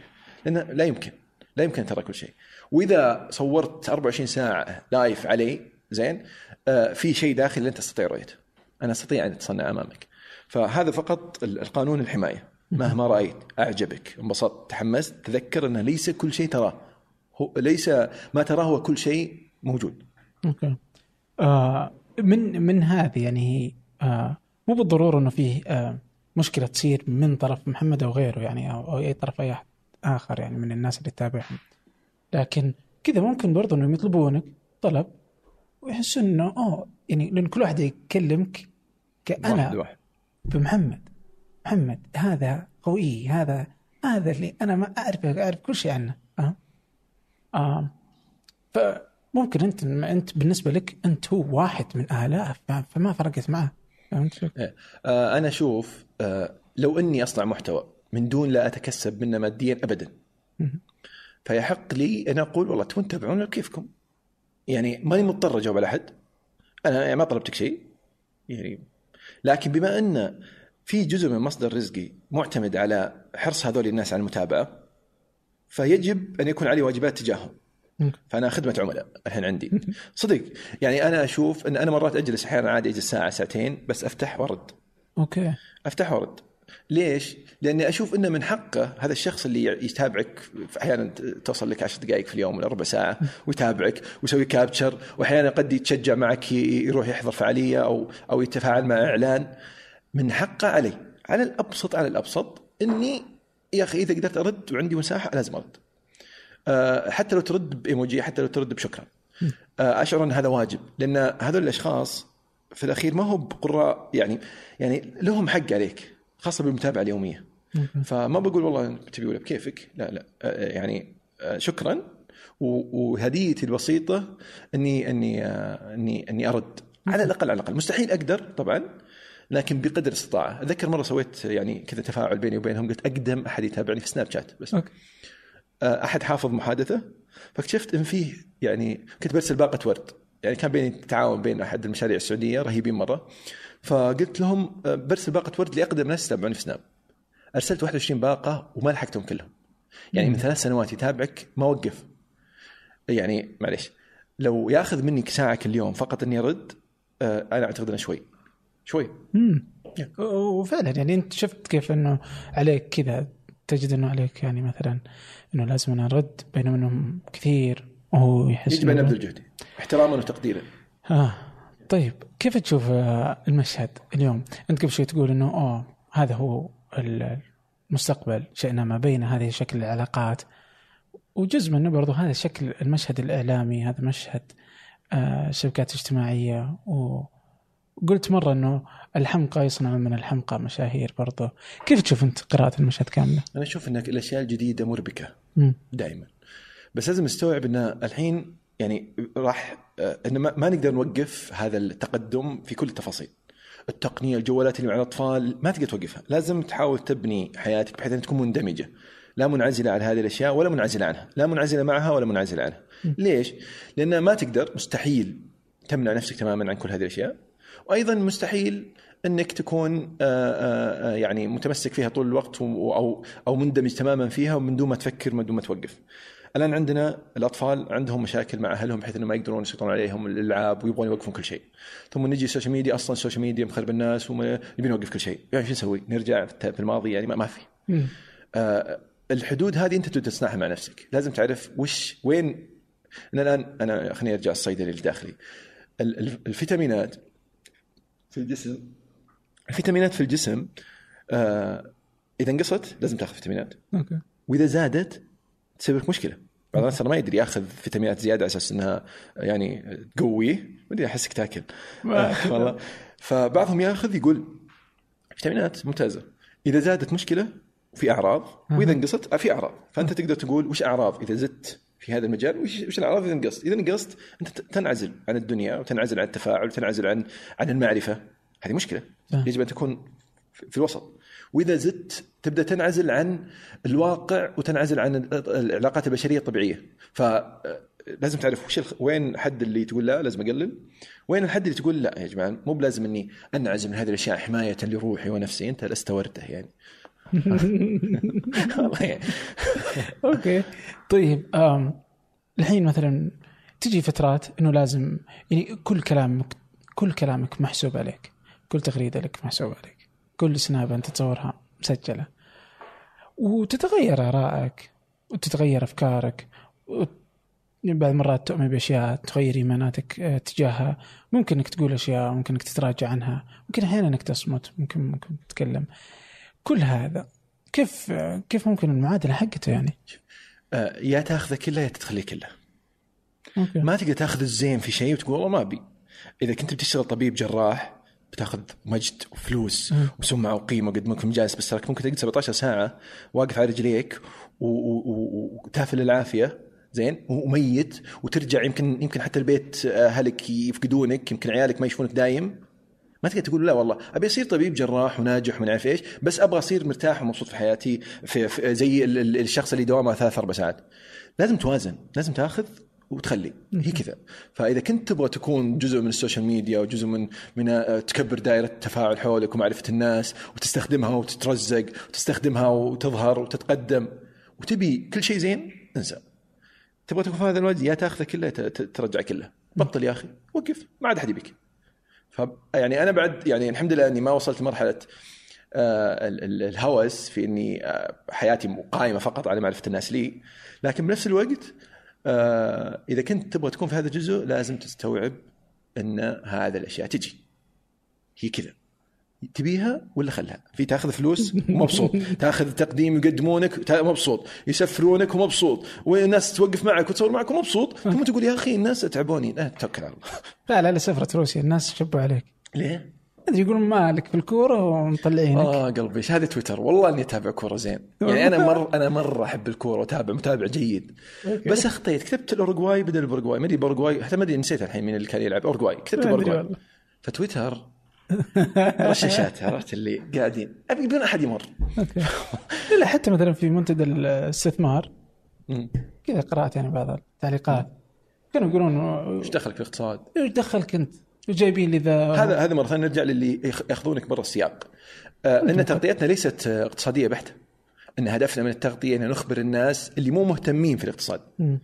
Speaker 2: لأنه لا يمكن لا يمكن ترى كل شيء. وإذا صورت 24 ساعة لايف علي زين آه في شيء داخلي لن تستطيع رؤيته أنا أستطيع أن أتصنع أمامك. فهذا فقط ال- القانون الحماية. مهما رأيت أعجبك انبسطت تحمست تذكر انه ليس كل شيء تراه. هو ليس ما تراه هو كل شيء موجود.
Speaker 3: أوكي. آه من من هذه يعني آه مو بالضرورة إنه فيه آه مشكلة تصير من طرف محمد أو غيره يعني أو, أو أي طرف أي أحد آخر يعني من الناس اللي تتابعهم. لكن كذا ممكن برضه إنهم يطلبونك طلب ويحسون إنه اوه يعني لأن كل واحد يكلمك كأنا بمحمد محمد هذا قوي هذا هذا اللي أنا ما أعرفه أعرف كل شيء عنه أه؟ آه. فممكن أنت أنت بالنسبة لك أنت هو واحد من الاف فما فرقت معه فهمت؟
Speaker 2: إيه. آه أنا أشوف آه لو إني أصنع محتوى من دون لا أتكسب منه ماديا ابدا. فيحق لي أن أقول والله تبون تتابعون كيفكم. يعني ماني مضطر أجاوب على أحد. أنا يعني ما طلبتك شيء. يعني لكن بما أن في جزء من مصدر رزقي معتمد على حرص هذول الناس على المتابعة فيجب أن يكون علي واجبات تجاههم. فأنا خدمة عملاء الحين عندي. صدق يعني أنا أشوف أن أنا مرات أجلس أحيانا عادي أجلس ساعة ساعتين بس أفتح وارد
Speaker 3: أوكي.
Speaker 2: أفتح وارد ليش؟ لأني أشوف إنه من حقه هذا الشخص اللي يتابعك أحيانا توصل لك 10 دقائق في اليوم ولا ربع ساعة ويتابعك ويسوي كابتشر وأحيانا قد يتشجع معك يروح يحضر فعالية أو أو يتفاعل مع إعلان من حقه علي على الأبسط على الأبسط إني يا أخي إذا قدرت أرد وعندي مساحة لازم أرد. آه، حتى لو ترد بإيموجي حتى لو ترد بشكرا. آه، أشعر إن هذا واجب لأن هذول الأشخاص في الأخير ما هو بقراء يعني يعني لهم حق عليك خاصة بالمتابعة اليومية. فما بقول والله تبي ولا بكيفك لا لا. آه، يعني آه، شكرا. وهديتي البسيطة إني إني آه، إني إني أرد. على الأقل على الأقل. مستحيل أقدر طبعا لكن بقدر الاستطاعه أتذكر مرة سويت يعني كذا تفاعل بيني وبينهم قلت أقدم أحد يتابعني في سناب شات بس.
Speaker 3: Okay.
Speaker 2: آه، أحد حافظ محادثة. فاكتشفت إن فيه يعني كنت برسل باقة ورد. يعني كان بيني تعاون بين أحد المشاريع السعودية رهيبين مرة. فقلت لهم آه، برسل باقة ورد لأقدم ناس يتابعوني في سناب. أرسلت 21 باقة وما لحقتهم كلهم. يعني من ثلاث سنوات يتابعك ما وقف. يعني معليش لو ياخذ مني ساعة كل يوم فقط إني أرد آه، أنا أعتقد إنه شوي. شوي.
Speaker 3: امم وفعلا يعني أنت شفت كيف إنه عليك كذا تجد إنه عليك يعني مثلا إنه لازم أنا أرد بينما إنهم كثير وهو يحس
Speaker 2: يجب ان نبذل جهدي احتراما وتقديرا.
Speaker 3: آه. طيب كيف تشوف آه، المشهد اليوم؟ أنت قبل شوي تقول إنه اوه هذا هو ال- المستقبل شئنا ما بين هذه شكل العلاقات وجزء منه برضو هذا شكل المشهد الإعلامي هذا مشهد آه شبكات اجتماعيه وقلت مرة إنه الحمقى يصنع من الحمقى مشاهير برضو كيف تشوف أنت قراءة المشهد كاملة؟
Speaker 2: أنا أشوف ان الأشياء الجديدة
Speaker 3: مربكة.
Speaker 2: دائما بس لازم نستوعب إن الحين يعني راح ان ما, نقدر نوقف هذا التقدم في كل التفاصيل. التقنية الجوالات اللي مع الأطفال ما تقدر توقفها. لازم تحاول تبني حياتك بحيث ان تكون مندمجة. لا منعزلة عن هذه الأشياء ولا منعزلة عنها. لا منعزلة معها ولا منعزلة عنها. ليش؟ لأن ما تقدر مستحيل تمنع نفسك تماما عن كل هذه الأشياء. وأيضا مستحيل إنك تكون آه، آه، آه، يعني متمسك فيها طول الوقت أو أو مندمج تماما فيها ومن دون ما تفكر من دون ما توقف. الآن عندنا الأطفال عندهم مشاكل مع أهلهم بحيث إنهم ما يقدرون يسيطرون عليهم الألعاب ويبغون يوقفون كل شيء. ثم نجي ال social media أصلا ال social media مخرب الناس ونبي نوقف كل شيء. يعني شو نسوي؟ نرجع في الماضي يعني ما, ما في. آه، الحدود هذه أنت تصنعها مع نفسك، لازم تعرف وش وين أنا الان أنا خليني أرجع الصيدلي الداخلي. ال- ال- الفيتامينات في الجسم الفيتامينات في الجسم آه إذا نقصت لازم تاخذ فيتامينات
Speaker 3: okay
Speaker 2: وإذا زادت تسبب لك مشكلة بعض الناس ما يدري ياخذ فيتامينات زيادة على أساس إنها يعني تقويه ما أدري احسك تاكل. آه، والله. فبعضهم ياخذ يقول فيتامينات ممتازة. إذا زادت مشكلة في أعراض وإذا نقصت آه، في أعراض. فأنت تقدر تقول وش أعراض؟ إذا زدت في هذا المجال وش وش الأعراض إذا نقصت؟ إذا نقصت أنت تنعزل عن الدنيا وتنعزل عن التفاعل وتنعزل عن عن المعرفة. هذه
Speaker 3: مشكلة.
Speaker 2: يجب أن تكون في الوسط. وإذا زدت تبدأ تنعزل عن الواقع وتنعزل عن ال- العلاقات البشرية الطبيعية. ف لازم تعرف وش الخ... وين الحد اللي تقول لا؟ لازم أقلل. وين الحد اللي تقول لا يا جماعة؟ مو بلازم إني أنعزل من هذه الأشياء حماية لروحي ونفسي. أنت لست وردة يعني. والله يعني.
Speaker 3: أوكي. طيب. الحين مثلا تجي فترات إنه لازم يعني كل كلامك كل كلامك محسوب عليك. كل تغريدة لك محسوب عليك. كل سناب أنت تصورها مسجلة. وتتغير آرائك وتتغير أفكارك بعض المرات تؤمن بأشياء تغير إيماناتك آه، تجاهها. ممكن إنك تقول أشياء ممكن إنك تتراجع عنها ممكن أحيانا إنك تصمت ممكن ممكن تتكلم. كل هذا كيف كيف ممكن المعادلة حقته يعني؟
Speaker 2: آه، يا تاخذه كله يا تتخليه كله. ما تقدر تاخذ الزين في شيء وتقول والله ما أبي. إذا كنت بتشتغل طبيب جراح بتاخذ مجد وفلوس. وسمعة وقيمة قد ممكن جالس بس ممكن تقعد 17 ساعة واقف على رجليك وتافل العافية زين؟ وميت وترجع يمكن يمكن حتى البيت أهلك يفقدونك يمكن عيالك ما يشوفونك دايم. ما تقدر تقول لا والله. أبي أصير طبيب جراح وناجح ومن عارف إيش بس أبغى أصير مرتاح ومبسوط في حياتي في, في زي ال- ال- الشخص اللي دوامه ثلاث أربع ساعات. لازم توازن لازم تاخذ وتخلي. هي كذا. فإذا كنت تبغى تكون جزء من ال social media وجزء من من آه، تكبر دائرة التفاعل حولك ومعرفة الناس وتستخدمها وتترزق وتستخدمها وتظهر وتتقدم وتبي كل شيء زين انسى. تبغى تكون في هذا الوقت يا تاخذه كله ترجع كله. بطل يا أخي. وقف. ما عاد أحد يبيك. ف يعني أنا بعد يعني الحمد لله إني ما وصلت لمرحلة آه، ال- ال- الهوس في إني آه، حياتي قائمة فقط على معرفة الناس لي. لكن بنفس الوقت آه، إذا كنت تبغى تكون في هذا الجزء لازم تستوعب أن هذا الأشياء تجي. هي كذا. تبيها ولا خلها؟ في تأخذ فلوس ومبسوط. تأخذ تقديم يقدمونك مبسوط. يسفرونك ومبسوط. والناس توقف معك وتصور معك ومبسوط. ثم تقول يا أخي الناس تعبوني لا توكل على الله.
Speaker 3: لا لا لسفرة روسيا الناس شبوا عليك.
Speaker 2: ليه؟
Speaker 3: أدري يقولون مالك في الكورة ومطلعينك.
Speaker 2: آه قلبي هذا تويتر. والله إني أتابع كورة زين. يعني أنا مر أنا مرة أحب الكورة وأتابع متابع جيد. بس أخطيت كتبت الاورجواي بدل الاورجواي ما أدري باورجواي حتى ما أدري نسيت الحين مين اللي كان يلعب. اورجواي كتبت
Speaker 3: ما أدري
Speaker 2: اورجواي
Speaker 3: والله.
Speaker 2: فتويتر. رشاشات عرفت اللي قاعدين. أبي بدون أحد يمر.
Speaker 3: أوكي. لا لا حتى مثلا في منتدى الاستثمار. كذا قرأت يعني بعض التعليقات. كانوا يقولون
Speaker 2: إيش دخلك في الاقتصاد؟
Speaker 3: إيش دخلك أنت؟ وجايبين لي ذا
Speaker 2: هذا هذا مرة ثانية نرجع للي ياخذونك برا السياق. آه ان تغطيتنا ليست آه، اقتصادية بحته. إن هدفنا من التغطية ان نخبر الناس اللي مو مهتمين في الاقتصاد.
Speaker 3: مم.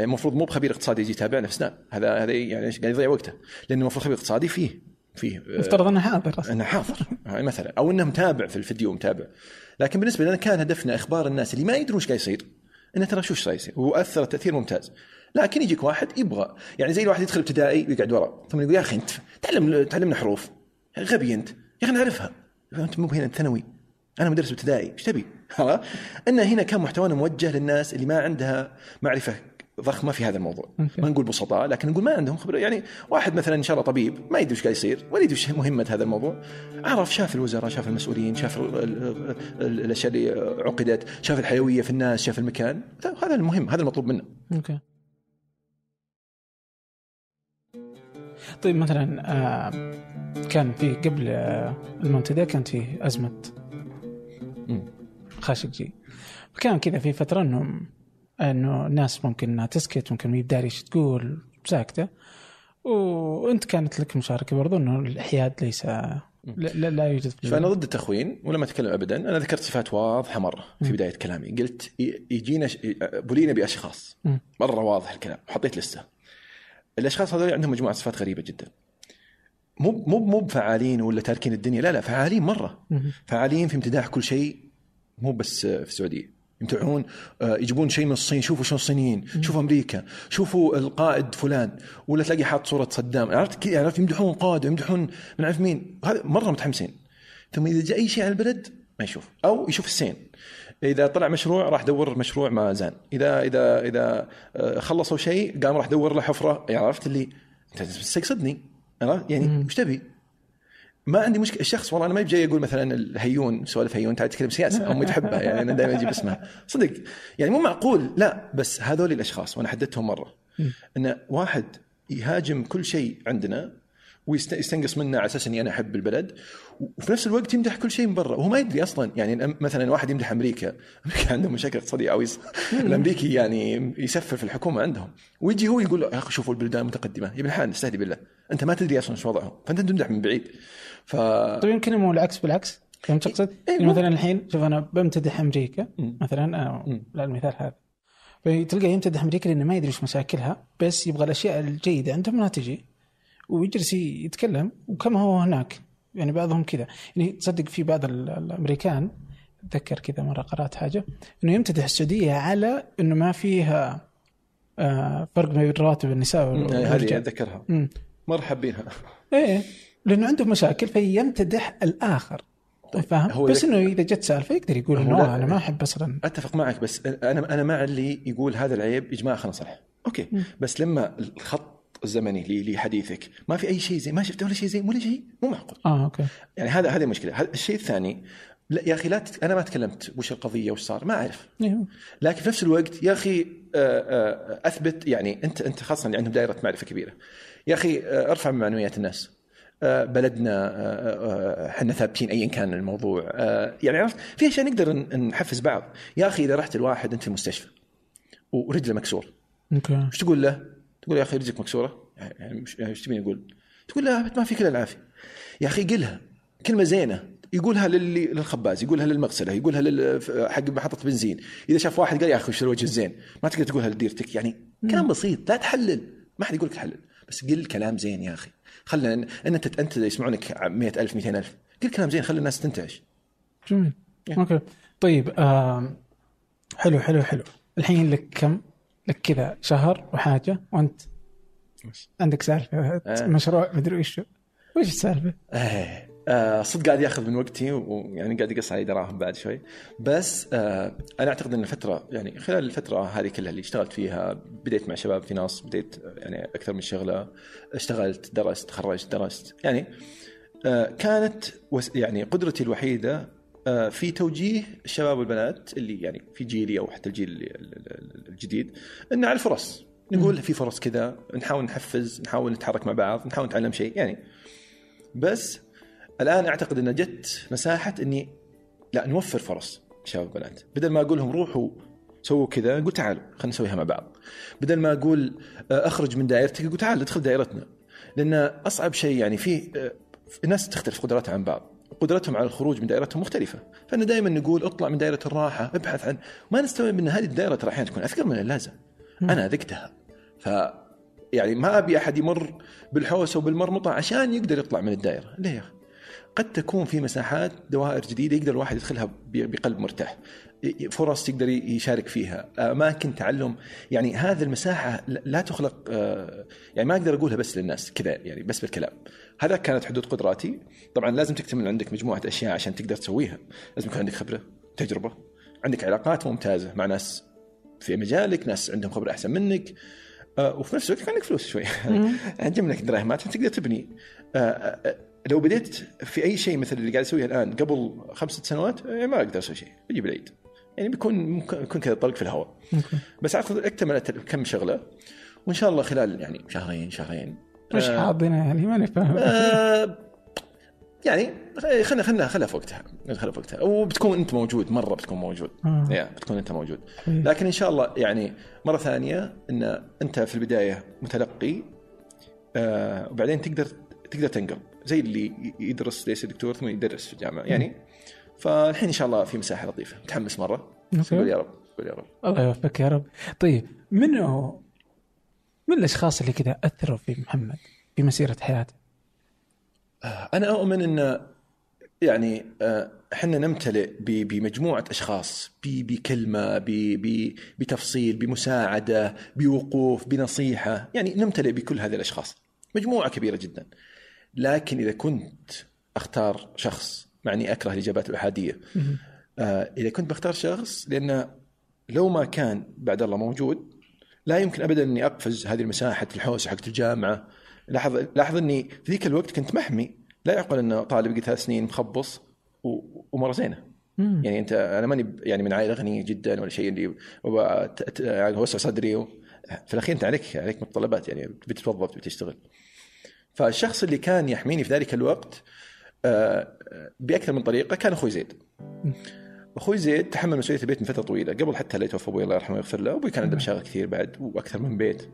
Speaker 2: المفروض مو بخبير اقتصادي يجي يتابعنا في سناب هذا هذا يعني إيش؟ قاعد يضيع وقته لأنه المفروض خبير اقتصادي فيه فيه آه،
Speaker 3: يفترض إنه حاضر أصلا
Speaker 2: إنه حاضر يعني مثلا أو إنه متابع في الفيديو متابع لكن بالنسبة لنا كان هدفنا إخبار الناس اللي ما يدرون إيش قاعد يصير انه ترى شو إيش قاعد يصير واثر تاثير ممتاز لكن يجيك واحد يبغى. يعني زي الواحد يدخل ابتدائي ويقعد ورا ثم يقول يا أخي أنت تعلم تعلمنا حروف. غبي أنت. يا أخي نعرفها. أنت مو هنا أنت ثانوي. أنا مدرس ابتدائي. إيش تبي؟ إن هنا كان محتوانا موجه للناس اللي ما عندها معرفة ضخمة في هذا الموضوع. ما نقول بسطاء لكن نقول ما عندهم خبرة. يعني واحد مثلا إن شاء الله طبيب ما يدري إيش قاعد يصير ولا يدري إيش مهمه هذا الموضوع. عرف شاف الوزراء شاف المسؤولين شاف ال- ال- ال- الأشياء اللي عقدت شاف الحيوية في الناس شاف المكان. هذا المهم هذا المطلوب منه
Speaker 3: أوكي. طيب مثلا آه كان في قبل آه المنتدى كانت في
Speaker 2: أزمة.
Speaker 3: خاشقجي. فكان كذا في فترة إنه إنه الناس ممكن إنها تسكت ممكن ما يبدأ إيش تقول ساكتة. وأنت كانت لك مشاركة برضو إنه الاحياد ليس لا, لا, يوجد في
Speaker 2: فأنا ضد التخوين ولا ما أتكلم ابدا. أنا ذكرت صفات واضحة مرة في بداية كلامي. قلت يجينا ش- بولينا
Speaker 3: بأشخاص.
Speaker 2: مرة واضح الكلام. وحطيت لستة. الأشخاص هذول عندهم مجموعة صفات غريبة جدا. مو مو مو بفعالين ولا تاركين الدنيا. لا لا فعالين
Speaker 3: مرة.
Speaker 2: فعالين في امتداح كل شيء. مو بس في السعودية. يمتدحون آه، يجيبون شيء من الصين. شوفوا شلون الصينيين. شوفوا أمريكا. شوفوا القائد فلان. ولا تلاقي حاط صورة صدام. عرفت كذا عرفت يمدحون قاده يمدحون من عارف مين. هذا مرة متحمسين. ثم إذا جاء أي شيء على البلد ما يشوف. أو يشوف السين إذا طلع مشروع راح دور مشروع ما زان إذا إذا إذا آه، خلصوا شيء قام راح دور له حفرة يعني عرفت اللي أنت تستقصدني عرفت؟ يعني وش تبي؟ ما عندي مشكلة. الشخص والله أنا ما جاي أقول مثلا الهيون سوالف هيون تعال تتكلم سياسة أمي تحبها يعني أنا دائما أجيب اسمها. صدق. يعني مو معقول. لا بس هذول الأشخاص وأنا حددتهم مرة إن واحد يهاجم كل شيء عندنا ويستنقص منا على أساس إني أنا أحب البلد. وفي نفس الوقت يمدح كل شيء من برا. وهو ما يدري أصلا يعني مثلا واحد يمدح أمريكا أمريكا عندهم مشاكل اقتصادية عويصة. الأمريكي يعني يسفر في الحكومة عندهم. ويجي هو يقول يا أخي شوفوا البلدان المتقدمة. يا ابن الحلال استهدي بالله. أنت ما تدري أصلا إيش وضعهم. فأنت تمدح من بعيد. ف
Speaker 3: طيب يمكن مو العكس بالعكس. فهمت تقصد؟
Speaker 2: إيه،
Speaker 3: يعني
Speaker 2: مو-
Speaker 3: مثلا الحين شوف أنا بمتدح
Speaker 2: أمريكا.
Speaker 3: مثلا
Speaker 2: مم.
Speaker 3: لا المثال هذا. فتلقى يمتدح أمريكا لأنه ما يدري إيش مشاكلها بس يبغى الأشياء الجيدة. عندهم ما تجي ويجلس يتكلم. وكما هو هناك؟ يعني بعضهم كذا. يعني تصدق في بعض ال- الأمريكان أتذكر كذا مرة قرأت حاجة إنه يمتدح السعودية على إنه ما فيها آه فرق بين رواتب النساء
Speaker 2: هذه
Speaker 3: والرجال. أتذكرها.
Speaker 2: مره حابينها
Speaker 3: إيه. لأنه عنده مشاكل فيمتدح الآخر.
Speaker 2: طيب،
Speaker 3: فاهم؟
Speaker 2: هو
Speaker 3: بس إنه إذا جت سألفه يقدر يقول
Speaker 2: إنه
Speaker 3: أنا ما أحب أصلا.
Speaker 2: أتفق معك بس أنا أنا مع اللي يقول هذا العيب يا جماعة خلينا نصلح
Speaker 3: okay.
Speaker 2: بس لما الخط الزمني لحديثك. ما في أي شيء زين ما شفت ولا شيء زين ولا شيء؟ مو معقول.
Speaker 3: آه okay.
Speaker 2: يعني هذا هذه المشكلة هذا الشيء الثاني لا يا أخي لا تت... أنا ما تكلمت وش القضية وش صار ما أعرف.
Speaker 3: إيه.
Speaker 2: لكن في نفس الوقت يا أخي آه، آه، أثبت يعني انت أنت خاصة اللي عندهم دائرة معرفة كبيرة. يا أخي آه، ارفع من معنويات الناس. بلدنا إحنا ثابتين ايا كان الموضوع. يعني عرفت؟ في أشياء نقدر نحفز بعض. يا أخي إذا رحت الواحد أنت في المستشفى ورجله مكسور
Speaker 3: أوكي.
Speaker 2: إيش تقول له؟ تقول يا أخي رجلك مكسورة؟ يعني مش- يعني إيش تبيني أقول؟ تقول له ما فيك الا العافية. يا أخي قلها. كلمة زينة. يقولها للي للخباز يقولها للمغسلة يقولها لل حق محطة بنزين. إذا شاف واحد قال يا أخي وش الوجه الزين؟ ما تقدر تقولها لديرتك. يعني كلام بسيط لا تحلل. ما حد يقول لك تحلل. بس قل كلام زين يا أخي. خلنا ان انت أنت يسمعونك 100000 200000 قل كلام زين خلي الناس تنتعش.
Speaker 3: جميل.
Speaker 2: Yeah.
Speaker 3: أوكي. طيب آم، حلو حلو حلو. الحين لك كم؟ لك كذا شهر وحاجة وأنت عندك سالفة
Speaker 2: آه.
Speaker 3: مشروع مدري وش وش السالفة؟
Speaker 2: إيه آه صدق قاعد ياخذ من وقتي ويعني قاعد يقص علي دراهم بعد شوي بس آه أنا أعتقد إن الفترة يعني خلال الفترة هذه كلها اللي اشتغلت فيها بديت مع شباب في ناس بديت يعني أكثر من شغلة اشتغلت درست تخرجت درست يعني آه كانت يعني قدرتي الوحيدة في توجيه الشباب والبنات اللي يعني في جيلي أو حتى الجيل ال- ال- ال- الجديد إن على الفرص نقول في فرص كذا نحاول نحفز نحاول نتحرك مع بعض نحاول نتعلم شيء يعني. بس الآن أعتقد إن جت مساحة إني لا نوفر فرص شباب وبنات بدل ما أقول لهم روحوا سووا كذا نقول تعالوا خلينا نسويها مع بعض. بدل ما أقول آه، أخرج من دائرتك أقول تعال ادخل دائرتنا. لأن أصعب شيء يعني في آه، الناس تختلف قدراتها عن بعض. قدرتهم على الخروج من دائرتهم مختلفة. فأنا دائما نقول اطلع من دائرة الراحة ابحث عن ما نستوعب إن هذه الدائرة ترى أحيانا تكون أثقل من اللازم. أنا ذقتها. ف يعني ما أبي أحد يمر بالحوسة وبالمرمطة عشان يقدر يطلع من الدائرة. ليه يا أخي. قد تكون في مساحات دوائر جديدة يقدر الواحد يدخلها بقلب مرتاح. فرص يقدر يشارك فيها. أماكن تعلم. يعني هذه المساحة لا- تخلق آه، يعني ما أقدر أقولها بس للناس كذا يعني بس بالكلام. هذا كانت حدود قدراتي. طبعا لازم تكتمل عندك مجموعة أشياء عشان تقدر تسويها. لازم يكون عندك خبرة تجربة عندك علاقات ممتازة مع ناس في مجالك ناس عندهم خبرة أحسن منك. آه، وفي نفس الوقت عندك فلوس شوي. تجمع لك دراهمات عشان تقدر تبني. آه، آه، لو بديت في أي شيء مثل اللي قاعد أسويه الآن قبل خمس ست سنوات ما أقدر أسوي شيء. بيجي بالعيد يعني بيكون ممكن يكون كذا طلق في الهواء. بس أعتقد اكتملت كم شغلة. وإن شاء الله خلال يعني شهرين شهرين
Speaker 3: وش
Speaker 2: آه،
Speaker 3: حاضنا يعني ماني فاهم.
Speaker 2: آه، يعني خلنا خلنا خلها في وقتها خلها في وقتها وبتكون أنت موجود مرة بتكون موجود.
Speaker 3: آه.
Speaker 2: يا بتكون أنت موجود.
Speaker 3: إيه.
Speaker 2: لكن إن شاء الله يعني مرة ثانية إن أنت في البداية متلقي آه وبعدين تقدر تقدر تنقل. زي اللي يدرس ليس دكتور ثم يدرس في الجامعة. يعني فالحين إن شاء الله في مساحة لطيفة. متحمس مرة.
Speaker 3: أوكي.
Speaker 2: قول يا رب قول يا رب.
Speaker 3: الله يوفقك يا رب. طيب منو من الأشخاص اللي كذا أثروا في محمد في مسيرة حياته؟
Speaker 2: أنا أؤمن إن يعني آه، إحنا نمتلئ بمجموعة أشخاص بكلمة بتفصيل بمساعدة بوقوف بنصيحة يعني نمتلئ بكل هذه الأشخاص. مجموعة كبيرة جدا. لكن إذا كنت أختار شخص مع اني أكره الإجابات الأحادية آه، إذا كنت بختار شخص لأن لو ما كان بعد الله موجود لا يمكن ابدا أني أقفز هذه المساحة الحوسة حقت الجامعة. لاحظ لاحظ أني في ذيك الوقت كنت محمي. لا يعقل أن طالب يقعد ثلاث سنين مخبص و- ومرة
Speaker 3: زينة.
Speaker 2: يعني انت أنا ماني يعني من عائلة غنية جدا ولا شيء. اللي ت- يعني اوسع صدري و... في الأخير أنت عليك عليك متطلبات. يعني بتتوظف بتشتغل. فالشخص اللي كان يحميني في ذلك الوقت آه، بأكثر من طريقة كان أخوي زيد. أخوي زيد تحمل مسؤولية البيت من فترة طويلة. قبل حتى لا يتوفى أبوي الله يرحمه ويغفر له أبوي كان عنده مشاغل كثير بعد وأكثر من بيت.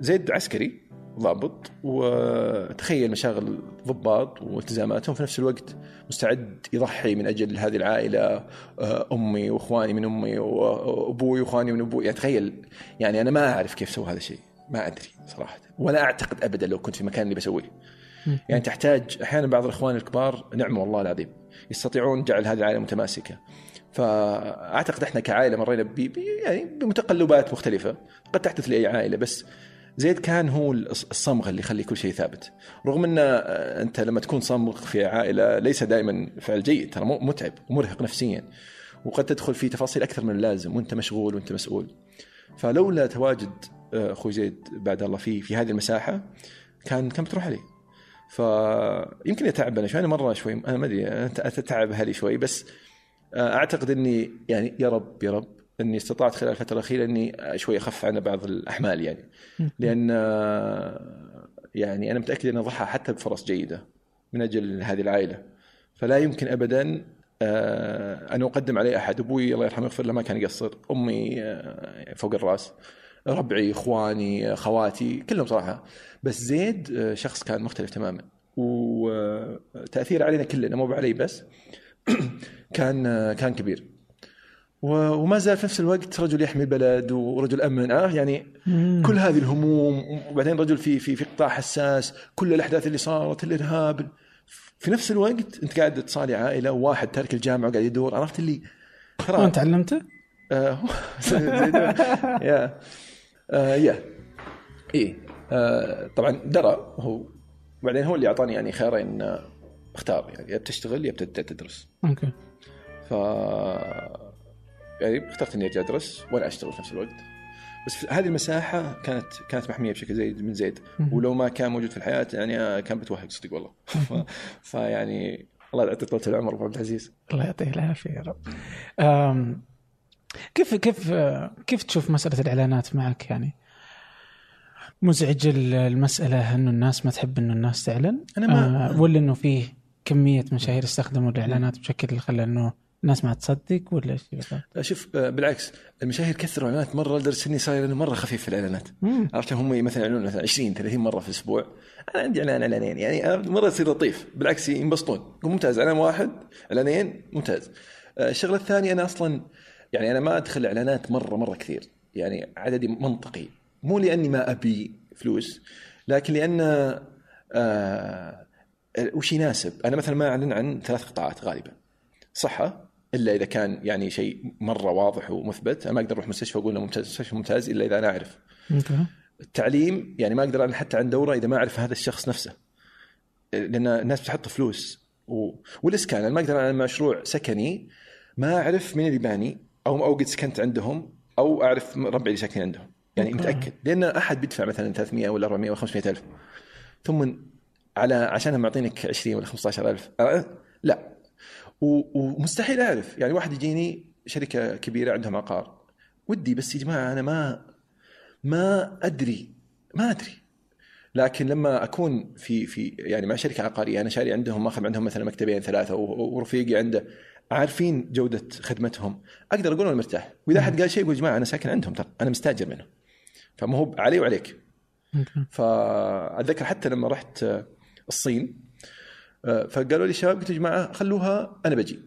Speaker 2: زيد عسكري ضابط وتخيل مشاغل ضباط والتزاماتهم في نفس الوقت مستعد يضحي من أجل هذه العائلة آه، أمي وإخواني من أمي وأبوي وإخواني من أبوي. يعني تخيل يعني أنا ما أعرف كيف سوى هذا الشيء. ما أدري صراحة. ولا أعتقد ابدا لو كنت في مكان اللي بسويه. يعني تحتاج أحيانا بعض الإخوان الكبار نعمه والله العظيم يستطيعون جعل هذه العائلة متماسكة. فأعتقد إحنا كعائلة مرينا ب يعني بمتقلبات مختلفة قد تحدث لأي عائلة بس زيد كان هو الص- الصمغ اللي يخلي كل شيء ثابت. رغم إن آه، أنت لما تكون صمغ في عائلة ليس دائما فعل جيد ترى متعب ومرهق نفسيا وقد تدخل في تفاصيل أكثر من اللازم وأنت مشغول وأنت مسؤول. فلولا تواجد آه، أخوي زيد بعد الله فيه في هذه المساحة كان كان بتروح عليه. فيمكن يتعب أنا شوي أنا مرة شوي أنا ما أدري أتعب هذه شوي بس آه، أعتقد إني يعني يا رب يا رب إني استطعت خلال الفترة الأخيرة إني شوي أخف عن بعض الأحمال يعني. لأن آه، يعني أنا متأكد انه ضحى حتى بفرص جيدة من أجل هذه العائلة. فلا يمكن ابدا آه، أن أقدم عليه أحد. أبوي الله يرحمه ويغفر له ما كان يقصر. أمي آه، فوق الرأس. ربعي إخواني خواتي كلهم صراحة. بس زيد آه، شخص كان مختلف تماما. وتاثيره علينا كلنا مو علي بس كان آه، كان كبير. وما زال في نفس الوقت رجل يحمي البلد ورجل أمن عرفت؟ يعني
Speaker 3: مم.
Speaker 2: كل هذه الهموم وبعدين رجل في في في قطاع حساس كل الأحداث اللي صارت الارهاب في نفس الوقت أنت قاعد تصالي عائلة وواحد تارك الجامعة وقاعد يدور عرفت اللي؟
Speaker 3: وين تعلمته؟
Speaker 2: آه، يا. آه، يا. اي آه، طبعا درى هو بعدين هو اللي أعطاني يعني خيارين آه، أختار. يعني يا بتشتغل يا بتبدا تدرس.
Speaker 3: أوكي.
Speaker 2: ف يعني اخترت إني ارجع أدرس وأنا أشتغل في نفس الوقت. بس في هذه المساحة كانت كانت محمية بشكل زيد من زيد. ولو ما كان موجود في الحياة يعني آه، كان بتوهق صدق والله. فيعني الله يعطيك طول العمر أبو عبد العزيز.
Speaker 3: الله يعطيه العافية يا رب. كيف كيف كيف تشوف مسألة الإعلانات معك يعني؟ مزعج ال- المسألة إنه الناس ما تحب إنه الناس تعلن؟
Speaker 2: أنا ما-
Speaker 3: آه، ولا إنه فيه كمية مشاهير استخدموا الإعلانات بشكل خلى إنه الناس ما تصدق ولا إيش؟
Speaker 2: لا شوف آه، بالعكس المشاهير كثروا اعلانات مرة لدرجة إني صاير أنا مرة خفيف في
Speaker 3: الإعلانات.
Speaker 2: عرفت؟ هم مثلا يعلنون مثلا 20 30 مرة في الأسبوع. أنا عندي إعلان إعلانين يعني مرة يصير لطيف. بالعكس ينبسطون. ممتاز. إعلان واحد إعلانين ممتاز. آه، الشغلة الثانية أنا أصلا يعني أنا ما أدخل إعلانات مرة مرة كثير. يعني عددي منطقي. مو لأني ما أبي فلوس لكن لأن آه وش يناسب؟ أنا مثلا ما أعلن عن ثلاث قطاعات غالبا. صحة إلا إذا كان يعني شيء مرة واضح ومثبت. أنا ما أقدر أروح مستشفى وأقول إنه ممتاز مستشفى ممتاز إلا إذا أنا
Speaker 3: أعرف.
Speaker 2: التعليم يعني ما أقدر أعلن حتى عن دورة إذا ما أعرف هذا الشخص نفسه. لأن الناس بتحط فلوس. و... والإسكان أنا ما أقدر أعلن مشروع سكني ما أعرف مين اللي باني. أو أو قد سكنت عندهم أو أعرف ربعي اللي ساكنين عندهم. يعني. متأكد. لأن أحد بيدفع مثلا 300 ولا 400 ولا 500 ألف. ثم على عشان معطينك 20 ولا 15 ألف. أه؟ لا. ومستحيل أعرف. يعني واحد يجيني شركة كبيرة عندهم عقار. ودي بس يا جماعة أنا ما ما أدري. ما أدري. لكن لما أكون في في يعني مع شركة عقارية أنا شاري عندهم ماخذ عندهم مثلا مكتبين ثلاثة ورفيقي عنده. عارفين جودة خدمتهم. أقدر أقول أنا مرتاح. وإذا أحد قال شيء يقول يا جماعة أنا ساكن عندهم ترى. أنا مستاجر منهم. فما هو علي وعليك. فأتذكر حتى لما رحت آه، الصين آه، فقالوا لي الشباب قلت يا جماعة خلوها أنا بجي.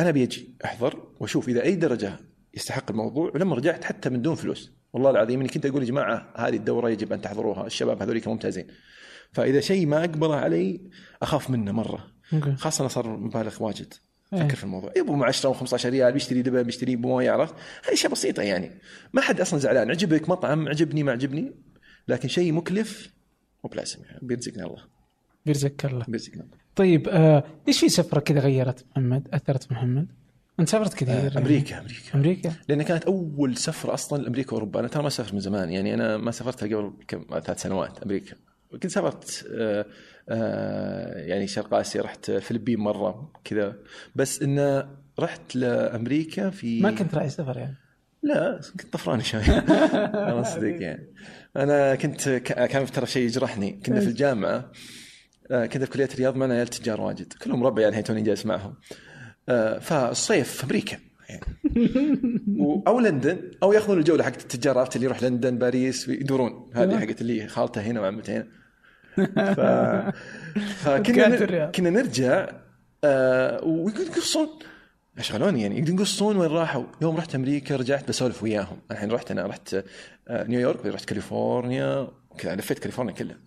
Speaker 2: أنا بيجي. أحضر وأشوف إذا أي درجة يستحق الموضوع. ولما رجعت حتى من دون فلوس. والله العظيم إني كنت أقول يا جماعة هذه الدورة يجب أن تحضروها. الشباب هذول ممتازين. فإذا شيء ما أقبله علي أخاف منه
Speaker 3: مرة.
Speaker 2: خاصة صار مبالغ واجد. فكر في الموضوع. يبغى مع 10 و15 ريال بيشتري لبن بيشتري مويه عرفت هذه أشياء بسيطة يعني. ما حد أصلا زعلان. عجبك مطعم عجبني ما عجبني. لكن شيء مكلف مو بلازم يعني. بيرزقنا الله.
Speaker 3: بيرزقك الله.
Speaker 2: بيرزقنا الله.
Speaker 3: طيب آه، في سفرة كذا غيرت محمد؟ أثرت محمد؟ أنت سافرت كثير
Speaker 2: آه،
Speaker 3: يعني.
Speaker 2: أمريكا أمريكا.
Speaker 3: أمريكا؟
Speaker 2: لأن كانت أول سفرة أصلا لأمريكا وأوروبا. أنا ترى ما سافرت من زمان يعني. أنا ما سافرت قبل كم ثلاث سنوات أمريكا. كنت سافرت آه، آه، يعني شرق آسيا رحت الفلبين مرة كذا. بس انه رحت لأمريكا في
Speaker 3: ما كنت راعي سفر يعني؟
Speaker 2: لا كنت طفران شوي. أنا صدق يعني. أنا كنت كان ترى شيء يجرحني. كنا في الجامعة آه، كنت في كلية الرياض معنا عيال تجار واجد. كلهم ربعي الحين توني جالس معهم. فالصيف في أمريكا. يعني أو لندن أو يأخذون الجولة حقت التجار عرفت اللي يروح لندن باريس يدورون هذه حقت اللي خالته هنا وعمته هنا. ف... فكنا نر...
Speaker 3: الرياض.
Speaker 2: كنا نرجع آه ويقصون يشغلوني يعني. يقصون وين راحوا؟ يوم رحت أمريكا رجعت بسولف وياهم. الحين رحت أنا رحت آه نيويورك رحت كاليفورنيا. كذا لفيت كاليفورنيا كلها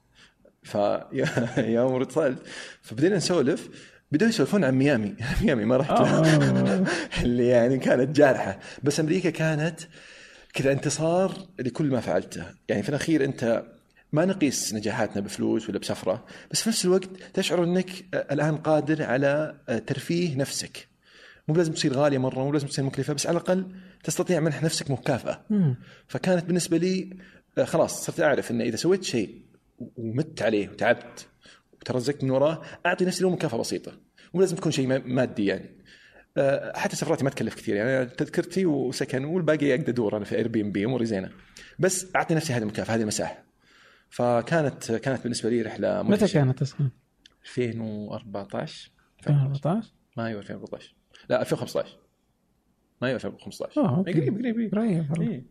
Speaker 2: ف يوم وصلت فبدينا نسولف. بدأوا يسولفون عن ميامي. ميامي ما رحت.
Speaker 3: آه.
Speaker 2: اللي يعني كانت جارحة. بس أمريكا كانت كذا انتصار لكل ما فعلته. يعني في الأخير أنت ما نقيس نجاحاتنا بفلوس ولا بسفرة بس في نفس الوقت تشعر أنك الآن قادر على ترفيه نفسك. مو لازم تصير غالية مرة مو لازم تصير مكلفة بس على الأقل تستطيع منح نفسك مكافأة.
Speaker 3: مم.
Speaker 2: فكانت بالنسبة لي آه، خلاص صرت أعرف إن إذا سويت شيء ومت عليه وتعبت وترزقت من وراه أعطي نفسي له مكافأة بسيطة. مو لازم تكون شيء ما- مادي يعني. آه، حتى سفراتي ما تكلف كثير يعني. تذكرتي وسكن والباقي أقدر أدور أنا في Airbnb اموري زينة. بس أعطي نفسي هذه المكافأة هذه المساحة. فكانت كانت بالنسبة لي رحلة
Speaker 3: متى. كانت أصلا؟
Speaker 2: 2014
Speaker 3: 2014
Speaker 2: مايو 2014 لا 2015 مايو 2015
Speaker 3: آه
Speaker 2: قريب قريب
Speaker 3: قريب.
Speaker 2: إيه.
Speaker 3: قريب.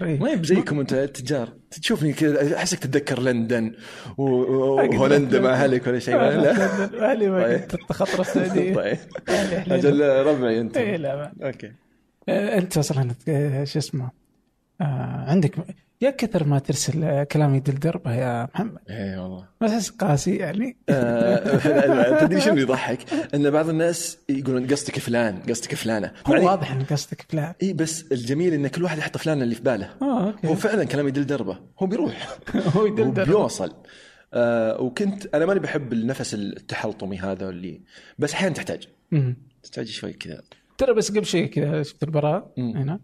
Speaker 2: ما هي بزيكم أنت التجار تشوفني كذا أحسك تتذكر لندن وهولندا مع أهلك ولا شيء. لا.
Speaker 3: أهلي ما
Speaker 2: طيب.
Speaker 3: كنت تخطر السعودية.
Speaker 2: طيب. أجل ربعي أنت.
Speaker 3: إيه، لا.
Speaker 2: أوكي.
Speaker 3: آه، أنت أصلا آه، شو اسمه؟ آه، عندك يا كثر ما ترسل آه، كلام يدل دربه يا محمد.
Speaker 2: اي والله.
Speaker 3: ما تحس قاسي يعني؟
Speaker 2: آه، تدري شنو يضحك؟ إن بعض الناس يقولون قصدك فلان قصدك فلانة.
Speaker 3: هو
Speaker 2: معني-
Speaker 3: واضح إن قصدك فلان.
Speaker 2: اي بس الجميل إن كل واحد يحط فلان اللي في باله.
Speaker 3: آه okay.
Speaker 2: هو فعلا كلام يدل دربة. هو بيروح.
Speaker 3: هو يدل دربة.
Speaker 2: بيوصل. آه وكنت أنا ماني بحب النفس التحلطمي هذا اللي بس أحيانا تحتاج. تحتاج شوي كذا.
Speaker 3: ترى بس قبل شيء كذا شفت البراء
Speaker 2: مم.
Speaker 3: هنا.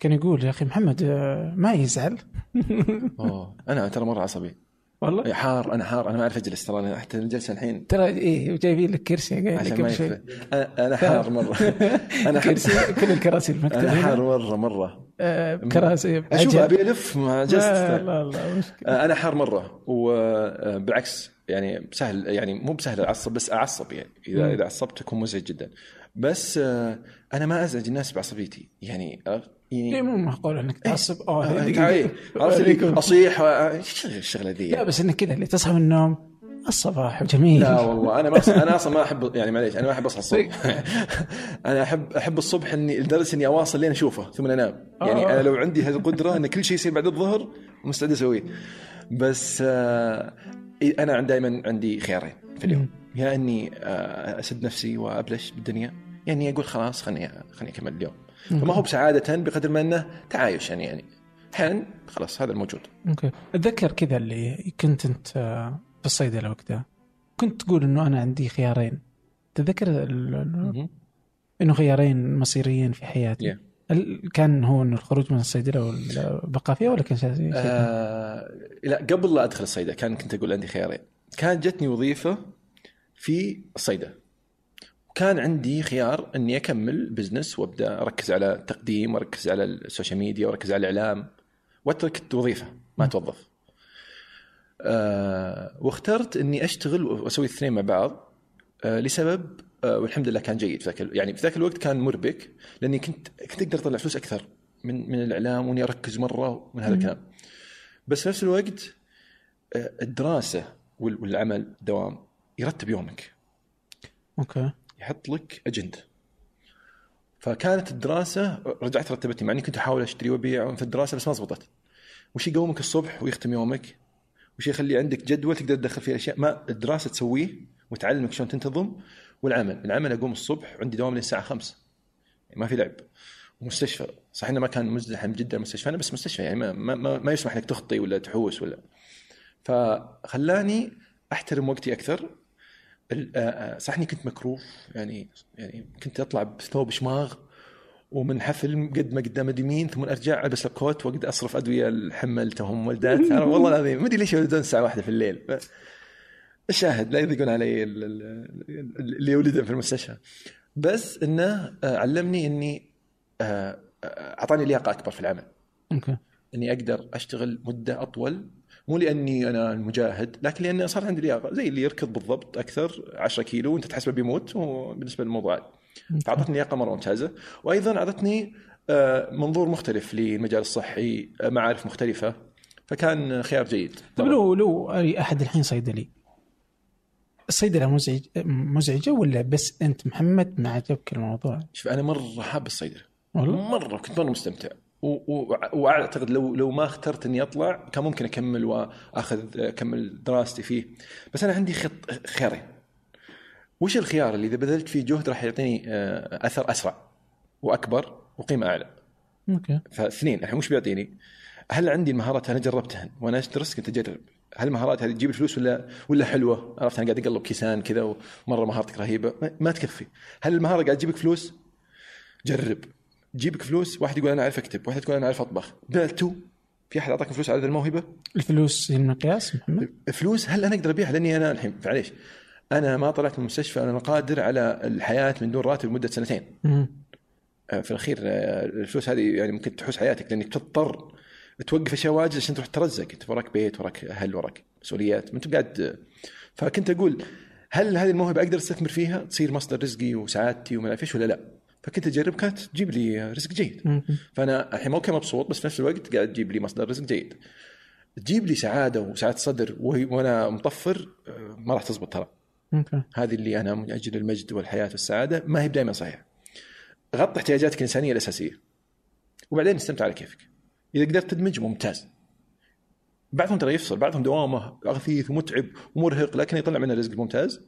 Speaker 3: كان يقول يا أخي محمد آه، ما يزعل.
Speaker 2: أوه. أنا ترى مرة عصبي.
Speaker 3: والله؟
Speaker 2: حار. أنا حار. أنا ما أعرف أجلس ترى. حتى الجلسه الحين.
Speaker 3: ترى إيه جايبين لك كرسي
Speaker 2: عشان ما.
Speaker 3: شيء
Speaker 2: أنا حار مرة. أنا
Speaker 3: كرسي كل الكراسي المكتب
Speaker 2: أنا حار مرة مرة.
Speaker 3: آه، كراسي. أشوف.
Speaker 2: أبي ألف مع
Speaker 3: لا
Speaker 2: جلست
Speaker 3: لا لا مشكلة.
Speaker 2: أنا حار مرة. وبالعكس يعني سهل يعني مو بسهل أعصب بس أعصب يعني.
Speaker 3: إذا.
Speaker 2: إذا عصبت أكون مزعج جدا. بس آه، أنا ما أزعج الناس بعصبيتي. يعني؟
Speaker 3: إيه
Speaker 2: يعني
Speaker 3: مو معقول إنك تعصب
Speaker 2: آه
Speaker 3: آه،.
Speaker 2: تعال. عرفت اللي. أصيح إيش الشغلة ذي
Speaker 3: لا بس إنك كذا اللي تصحى من النوم الصباح جميل
Speaker 2: لا والله أنا ما أص- أنا أصلا ما أحب يعني معليش أنا ما أحب أصحى الصبح أنا أحب أحب الصبح إني لدرجة إني أواصل لين أشوفه ثم أنام يعني
Speaker 3: آه.
Speaker 2: أنا لو عندي هذه القدرة إن كل شيء يصير بعد الظهر مستعد أسويه بس آه إيه، أنا دائما عندي خيارين في اليوم يا إني آه أسد نفسي وأبلش بالدنيا يعني أقول خلاص خليني خليني أكمل اليوم فما هو بسعادة بقدر ما أنه تعايش يعني يعني أحيانا خلاص هذا الموجود.
Speaker 3: أوكي. أتذكر كذا اللي كنت أنت آه، في الصيدله وقتها. كنت تقول إنه أنا عندي خيارين. تتذكر. إنه خيارين مصيريين في حياتي؟
Speaker 2: Yeah.
Speaker 3: كان هو إنه الخروج من الصيدلة والبقاء فيها ولا كان شيء؟
Speaker 2: آه لا قبل لا أدخل الصيدلة كان كنت أقول عندي خيارين. كان جتني وظيفة في الصيدلة. وكان عندي خيار إني أكمل business وأبدأ أركز على التقديم وأركز على ال social media وأركز على الإعلام وأترك الوظيفة ما اتوظف. آه واخترت إني أشتغل وأسوي الاثنين مع بعض آه لسبب آه والحمد لله كان جيد في ذاك يعني في ذاك الوقت كان مربك لأني كنت كنت أقدر أطلع فلوس أكثر من من الإعلام وإني أركز مرة من هذا الكلام. بس في نفس الوقت آه، الدراسة وال- والعمل دوام يرتب يومك
Speaker 3: أوكي
Speaker 2: يحط لك اجنده فكانت الدراسة رجعت رتبتني مع إني كنت أحاول أشتري وأبيع في الدراسة بس ما زبطت. وش يقومك الصبح ويختم يومك؟ وش يخلي عندك جدول تقدر تدخل فيه أشياء؟ ما الدراسة تسويه وتعلمك شلون تنتظم. والعمل العمل أقوم الصبح عندي دوام للساعة 5 يعني ما في لعب. ومستشفى. صح إنه ما كان مزدحم جدا مستشفانا بس مستشفى يعني ما, ما, ما, يسمح لك تخطي ولا تحوس ولا. فخلاني أحترم وقتي أكثر. صح إني كنت مكروف يعني يعني كنت أطلع بثوب شماغ ومن حفل قد ما قدام اليمين ثم أرجع ألبس الكوت وأقعد أصرف أدوية الحمل توهم ولدات. والله العظيم ما أدري ليش يولدون الساعة واحدة في الليل. الشاهد لا يضيقون علي ال- ال- اللي يولدون في المستشفى. بس إنه آه، علمني إني آه، آه، أعطاني لياقة أكبر في العمل.
Speaker 3: أوكي.
Speaker 2: إني أقدر أشتغل مدة أطول مو لأني أنا المجاهد لكن لاني صار عندي لياقة. زي اللي يركض بالضبط أكثر 10 كيلو وأنت تحسبه بيموت هو بالنسبة للموضوع فأعطتني لياقة مرة ممتازة. وأيضا أعطتني آه، منظور مختلف للمجال الصحي آه، معارف مختلفة. فكان خيار جيد.
Speaker 3: طيب لو لو أحد الحين صيدلي الصيدله مزعج مزعجة ولا بس أنت محمد ما عجبك الموضوع؟
Speaker 2: شوف أنا مرة حاب الصيدله
Speaker 3: والله؟
Speaker 2: مرة كنت مرة مستمتع. وأعتقد لو لو ما اخترت إني أطلع كان ممكن أكمل وأخذ اكمل دراستي فيه. بس أنا عندي خط خيارين. وش الخيار اللي إذا بذلت فيه جهد راح يعطيني آه، أثر أسرع وأكبر وقيمة أعلى؟
Speaker 3: أوكي.
Speaker 2: فاثنين الحين وش بيعطيني؟ هل عندي المهارات أنا جربتها؟ وأنا ادرس كنت اجرب هل المهارات هذه تجيب الفلوس ولا ولا حلوة؟ عرفت أنا قاعد أقلب كيسان كذا ومرة مهارتك رهيبة. ما تكفي. هل المهارة قاعد تجيبك فلوس؟ جرب. تجيبك فلوس واحد يقول أنا أعرف أكتب واحد تقول أنا أعرف أطبخ بعتوا في أحد أعطاك فلوس على هذه الموهبة؟
Speaker 3: الفلوس هي المقياس محمد؟
Speaker 2: فلوس هل أنا أقدر أبيعها لأني أنا الحين معليش أنا ما طلعت من المستشفى أنا قادر على الحياة من دون راتب لمدة سنتين
Speaker 3: مم.
Speaker 2: آه، في الأخير آه، الفلوس هذه يعني ممكن تحوس حياتك لأنك تضطر توقف أشياء واجد عشان تروح ترزق أنت وراك بيت وراك أهل وراك مسؤوليات ما أنت قاعد فكنت أقول هل هذه الموهبة أقدر أستثمر فيها تصير مصدر رزقي وسعادتي وما اعرف إيش ولا لا؟ فكنت أجرب كانت تجيب لي رزق جيد. فأنا الحين أوكي مبسوط بس في نفس الوقت قاعد تجيب لي مصدر رزق جيد. تجيب لي سعادة وسعادة صدر وأنا مطفر ما راح تزبط ترى. هذه اللي أنا من أجل المجد والحياة والسعادة ما هي دائما صحيحة. غطي احتياجاتك الإنسانية الأساسية. وبعدين استمتع على كيفك. إذا قدرت تدمج ممتاز. بعضهم ترى يفصل بعضهم دوامه غثيث ومتعب ومرهق لكن يطلع منه رزق ممتاز.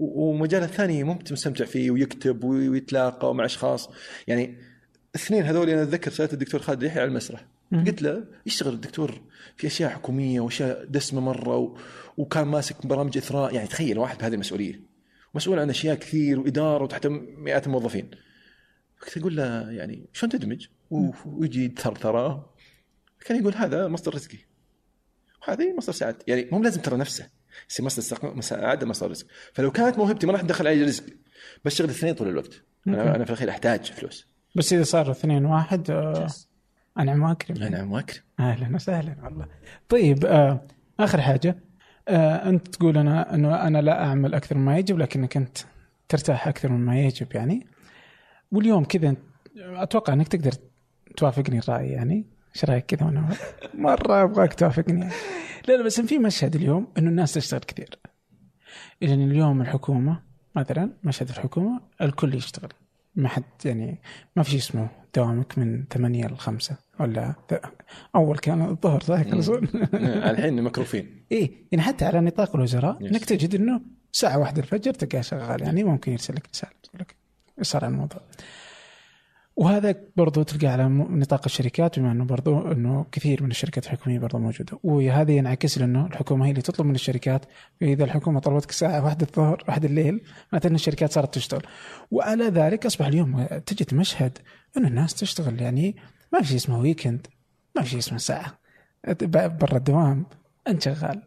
Speaker 2: ومجال الثاني ممتع مستمتع فيه ويكتب وي- ويتلاقى مع أشخاص. يعني الاثنين هذول أنا أتذكر سألت الدكتور خالد يحيى على المسرح. قلت له يشتغل الدكتور في أشياء حكومية وأشياء دسمة مرة و... وكان ماسك برامج إثراء. يعني تخيل واحد بهذه المسؤولية. مسؤول عن أشياء كثير وإدارة وتحت مئات الموظفين. كنت أقول له يعني شلون تدمج؟ ويجي ثرثره كان يقول هذا مصدر رزقي. وهذه مصدر سعادتي. يعني مو لازم ترى نفسه. يصير مصدر استق- سعاده مصدر رزق. فلو كانت موهبتي ما راح تدخل علي رزق. بشتغل الاثنين طول الوقت.
Speaker 3: أنا.
Speaker 2: أنا في الأخير أحتاج فلوس.
Speaker 3: بس إذا صاروا اثنين واحد آه، انعم واكرم
Speaker 2: نعم واكرم
Speaker 3: أهلا وسهلا والله. طيب آه آخر حاجة. آه أنت تقول أنا أنه أنا لا أعمل أكثر مما يجب لكنك أنت ترتاح أكثر مما يجب يعني. واليوم كذا أتوقع أنك تقدر توافقني الرأي يعني. إيش رأيك كذا وأنا مرة أبغاك توافقني. يعني. لا لا بس في مشهد اليوم إنه الناس تشتغل كثير. لأن اليوم الحكومة مثلا مشهد الحكومة الكل يشتغل. ما حد يعني ما في شيء اسمه دوامك من 8 ل 5 ولا أول كان الظهر صح
Speaker 2: الحين مكروفين.
Speaker 3: إيه يعني حتى على نطاق الوزراء. إنك تجد إنه ساعة واحدة الفجر تلقاه شغال يعني ممكن يرسل لك رسالة يقول لك صار الموضوع؟ وهذا برضو تلقى على نطاق الشركات بما إنه برضو إنه كثير من الشركات الحكومية برضو موجودة. وهذا ينعكس لأنه الحكومة هي اللي تطلب من الشركات. فإذا الحكومة طلبتك الساعة واحدة الظهر واحد الليل معناته ان الشركات صارت تشتغل. وعلى ذلك أصبح اليوم تجد مشهد إنه الناس تشتغل. يعني ما في شيء اسمه weekend ما في شيء اسمه ساعة. برا الدوام أنت شغال.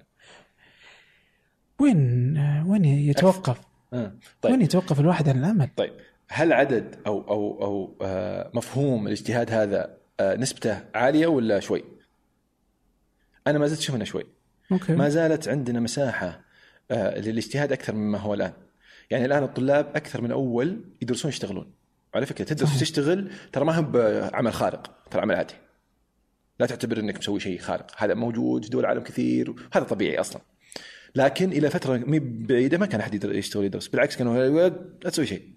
Speaker 3: وين وين يتوقف؟
Speaker 2: آه.
Speaker 3: وين
Speaker 2: طيب
Speaker 3: يتوقف الواحد عن العمل
Speaker 2: طيب. هل عدد أو أو أو آه، مفهوم الاجتهاد هذا آه، نسبته عالية ولا شوي؟ أنا ما زلت أشوف انه شوي
Speaker 3: أوكي
Speaker 2: ما زالت عندنا مساحة آه، للاجتهاد أكثر مما هو الآن. يعني الآن الطلاب أكثر من أول يدرسون يشتغلون. على فكرة تدرس. وتشتغل ترى ما هو بعمل خارق، ترى عمل عادي. لا تعتبر إنك مسوي شيء خارق، هذا موجود في دول العالم كثير وهذا طبيعي أصلا. لكن إلى فترة مي بعيدة ما كان أحد يشتغل يدرس، بالعكس كانوا لا تسوي شيء.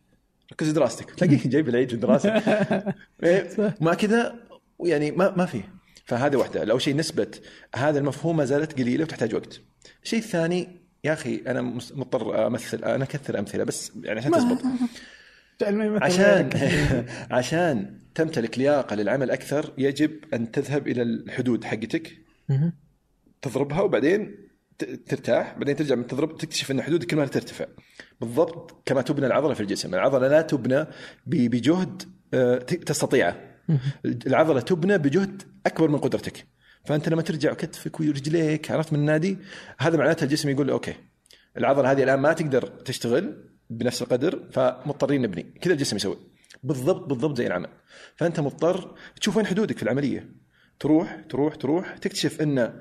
Speaker 2: ركز دراستك، تلاقيك جايب العيد في الدراسه. إيه، ما كذا يعني ما ما في. فهذه واحدة، لو شيء نسبة هذا المفهوم ما زالت قليلة وتحتاج وقت. الشيء الثاني يا أخي أنا مضطر أمثل أنا أكثر أمثلة بس يعني عشان تزبط عشان. عشان تمتلك لياقة للعمل أكثر يجب أن تذهب إلى الحدود حقتك. تضربها وبعدين ترتاح بعدين ترجع من تضرب تكتشف إن حدودك كل ما ترتفع. بالضبط كما تبنى العضلة في الجسم. العضلة لا تبنى بجهد آه، تستطيعه. العضلة تبنى بجهد أكبر من قدرتك. فأنت لما ترجع كتفك ورجليك عرفت من النادي؟ هذا معناته الجسم يقول أوكي العضلة هذه الآن ما تقدر تشتغل بنفس القدر فمضطرين نبني. كذا الجسم يسوي. بالضبط بالضبط زي العمل. فأنت مضطر تشوف وين حدودك في العملية. تروح تروح تروح تكتشف انه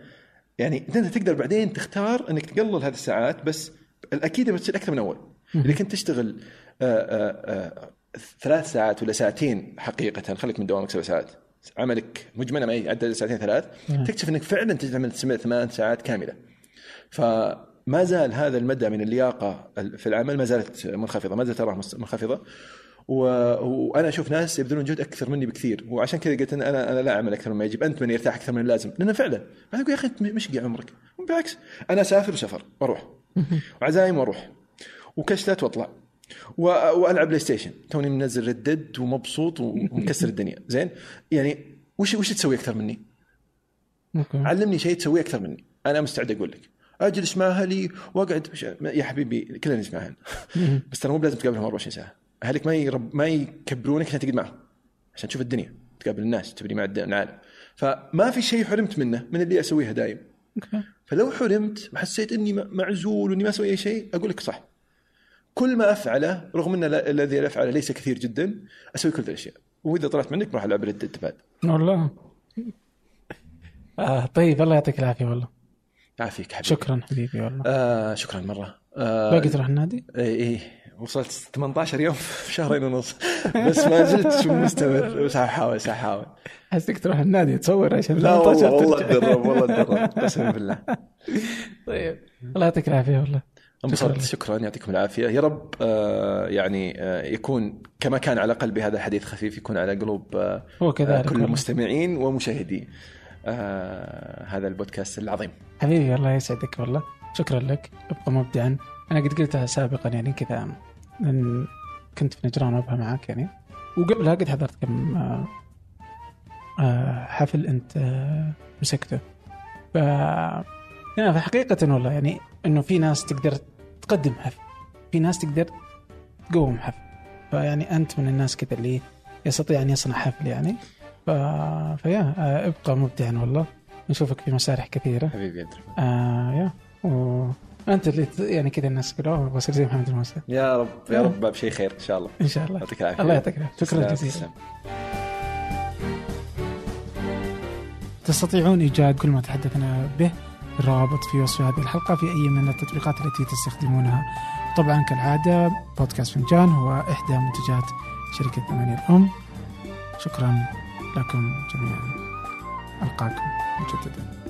Speaker 2: يعني إنت تقدر بعدين تختار إنك تقلل هذه الساعات بس الأكيد بتصير أكثر من أول. إذا كنت تشتغل آآ آآ ثلاث ساعات ولا ساعتين حقيقة خليك من دوامك سبع ساعات. عملك مجملا ما يعدل ساعتين ثلاث. تكتشف إنك فعلا تعمل ثمان ساعات كاملة. فما زال هذا المدى من اللياقة في العمل ما زالت منخفضة ما زالت اراها مس- منخفضة. و... وأنا أشوف ناس يبذلون جهد أكثر مني بكثير. وعشان كذا قلت أنا أنا لا أعمل أكثر مما يجب. أنت من يرتاح أكثر من اللازم. لأنه فعلا. أنا أقول يا أخي أنت مشقي عمرك. بالعكس. أنا أسافر وسفر وأروح وعزايم وأروح. وكشتات وأطلع. و... وألعب بلاي ستيشن توني منزل Red Dead ومبسوط ومكسر الدنيا. زين؟ يعني وش وش تسوي أكثر مني؟ علمني شيء تسويه أكثر مني. أنا مستعد أقول لك. أجلس مع أهلي وأقعد. يا حبيبي كلنا نجلس بس ترى مو بلازم تقابلهم 24 ساعة. اهلك ما يرب ما يكبرونك عشان تقعد معهم عشان تشوف الدنيا تقابل الناس تبني مع العالم. فما في شيء حرمت منه من اللي أسويها دايم.
Speaker 3: أوكي.
Speaker 2: فلو حرمت وحسيت إني معزول وإني ما أسوي أي شيء أقول لك صح. كل ما أفعله رغم إن ال- الذي أفعله ليس كثير جدا أسوي كل الأشياء. وإذا طلعت منك بروح العب ردد بعد
Speaker 3: والله. آه طيب الله يعطيك العافية والله.
Speaker 2: يعافيك حبيبي.
Speaker 3: شكرا حبيبي والله.
Speaker 2: آه شكرا مرة. آه
Speaker 3: باقي تروح النادي؟
Speaker 2: اي اي وصلت 18 يوم في شهرين ونص. بس ما زلت مستمر. بس احاول احاول
Speaker 3: حسيتك تروح النادي تصور عشان
Speaker 2: لا والله
Speaker 3: 18
Speaker 2: والله اتدرب قسما بالله.
Speaker 3: طيب الله يعطيك العافية والله.
Speaker 2: انبسطت. شكرا يعطيكم العافية. يا رب آه يعني آه يكون كما كان على قلبي هذا الحديث خفيف يكون على قلوب آه
Speaker 3: هو
Speaker 2: آه
Speaker 3: كذلك
Speaker 2: كل. المستمعين ومشاهدي آه هذا البودكاست العظيم.
Speaker 3: حبيبي الله يسعدك والله. شكرا لك. أبقى مبدعا. أنا قد قلتها سابقا يعني كذا لأن كنت في نجران وأبها معك يعني. وقبلها قد حضرت كم آه، آه، حفل أنت آه، مسكته. ف يعني فحقيقة والله يعني إنه في ناس تقدر تقدم حفل. في ناس تقدر تقوم حفل. فيعني أنت من الناس كذا اللي يستطيع أن يصنع حفل يعني. ف... فيا ابقى مبدعا والله. نشوفك في مسارح كثيرة.
Speaker 2: حبيبي
Speaker 3: آه يا وانت اللي يعني كذا الناس "أوه، بصير زي محمد الموسى.
Speaker 2: يا رب يا رب باب شيء خير إن شاء الله.
Speaker 3: إن شاء الله.
Speaker 2: يعطيك العافية.
Speaker 3: الله يعطيك العافية. شكرا جزيلا. تستطيعون إيجاد كل ما تحدثنا به الروابط في وصف هذه الحلقة في أي من التطبيقات التي تستخدمونها. طبعا كالعادة بودكاست فنجان هو إحدى منتجات شركة ثمانية الأم. شكرا لكم جميعا. ألقاكم مجددا.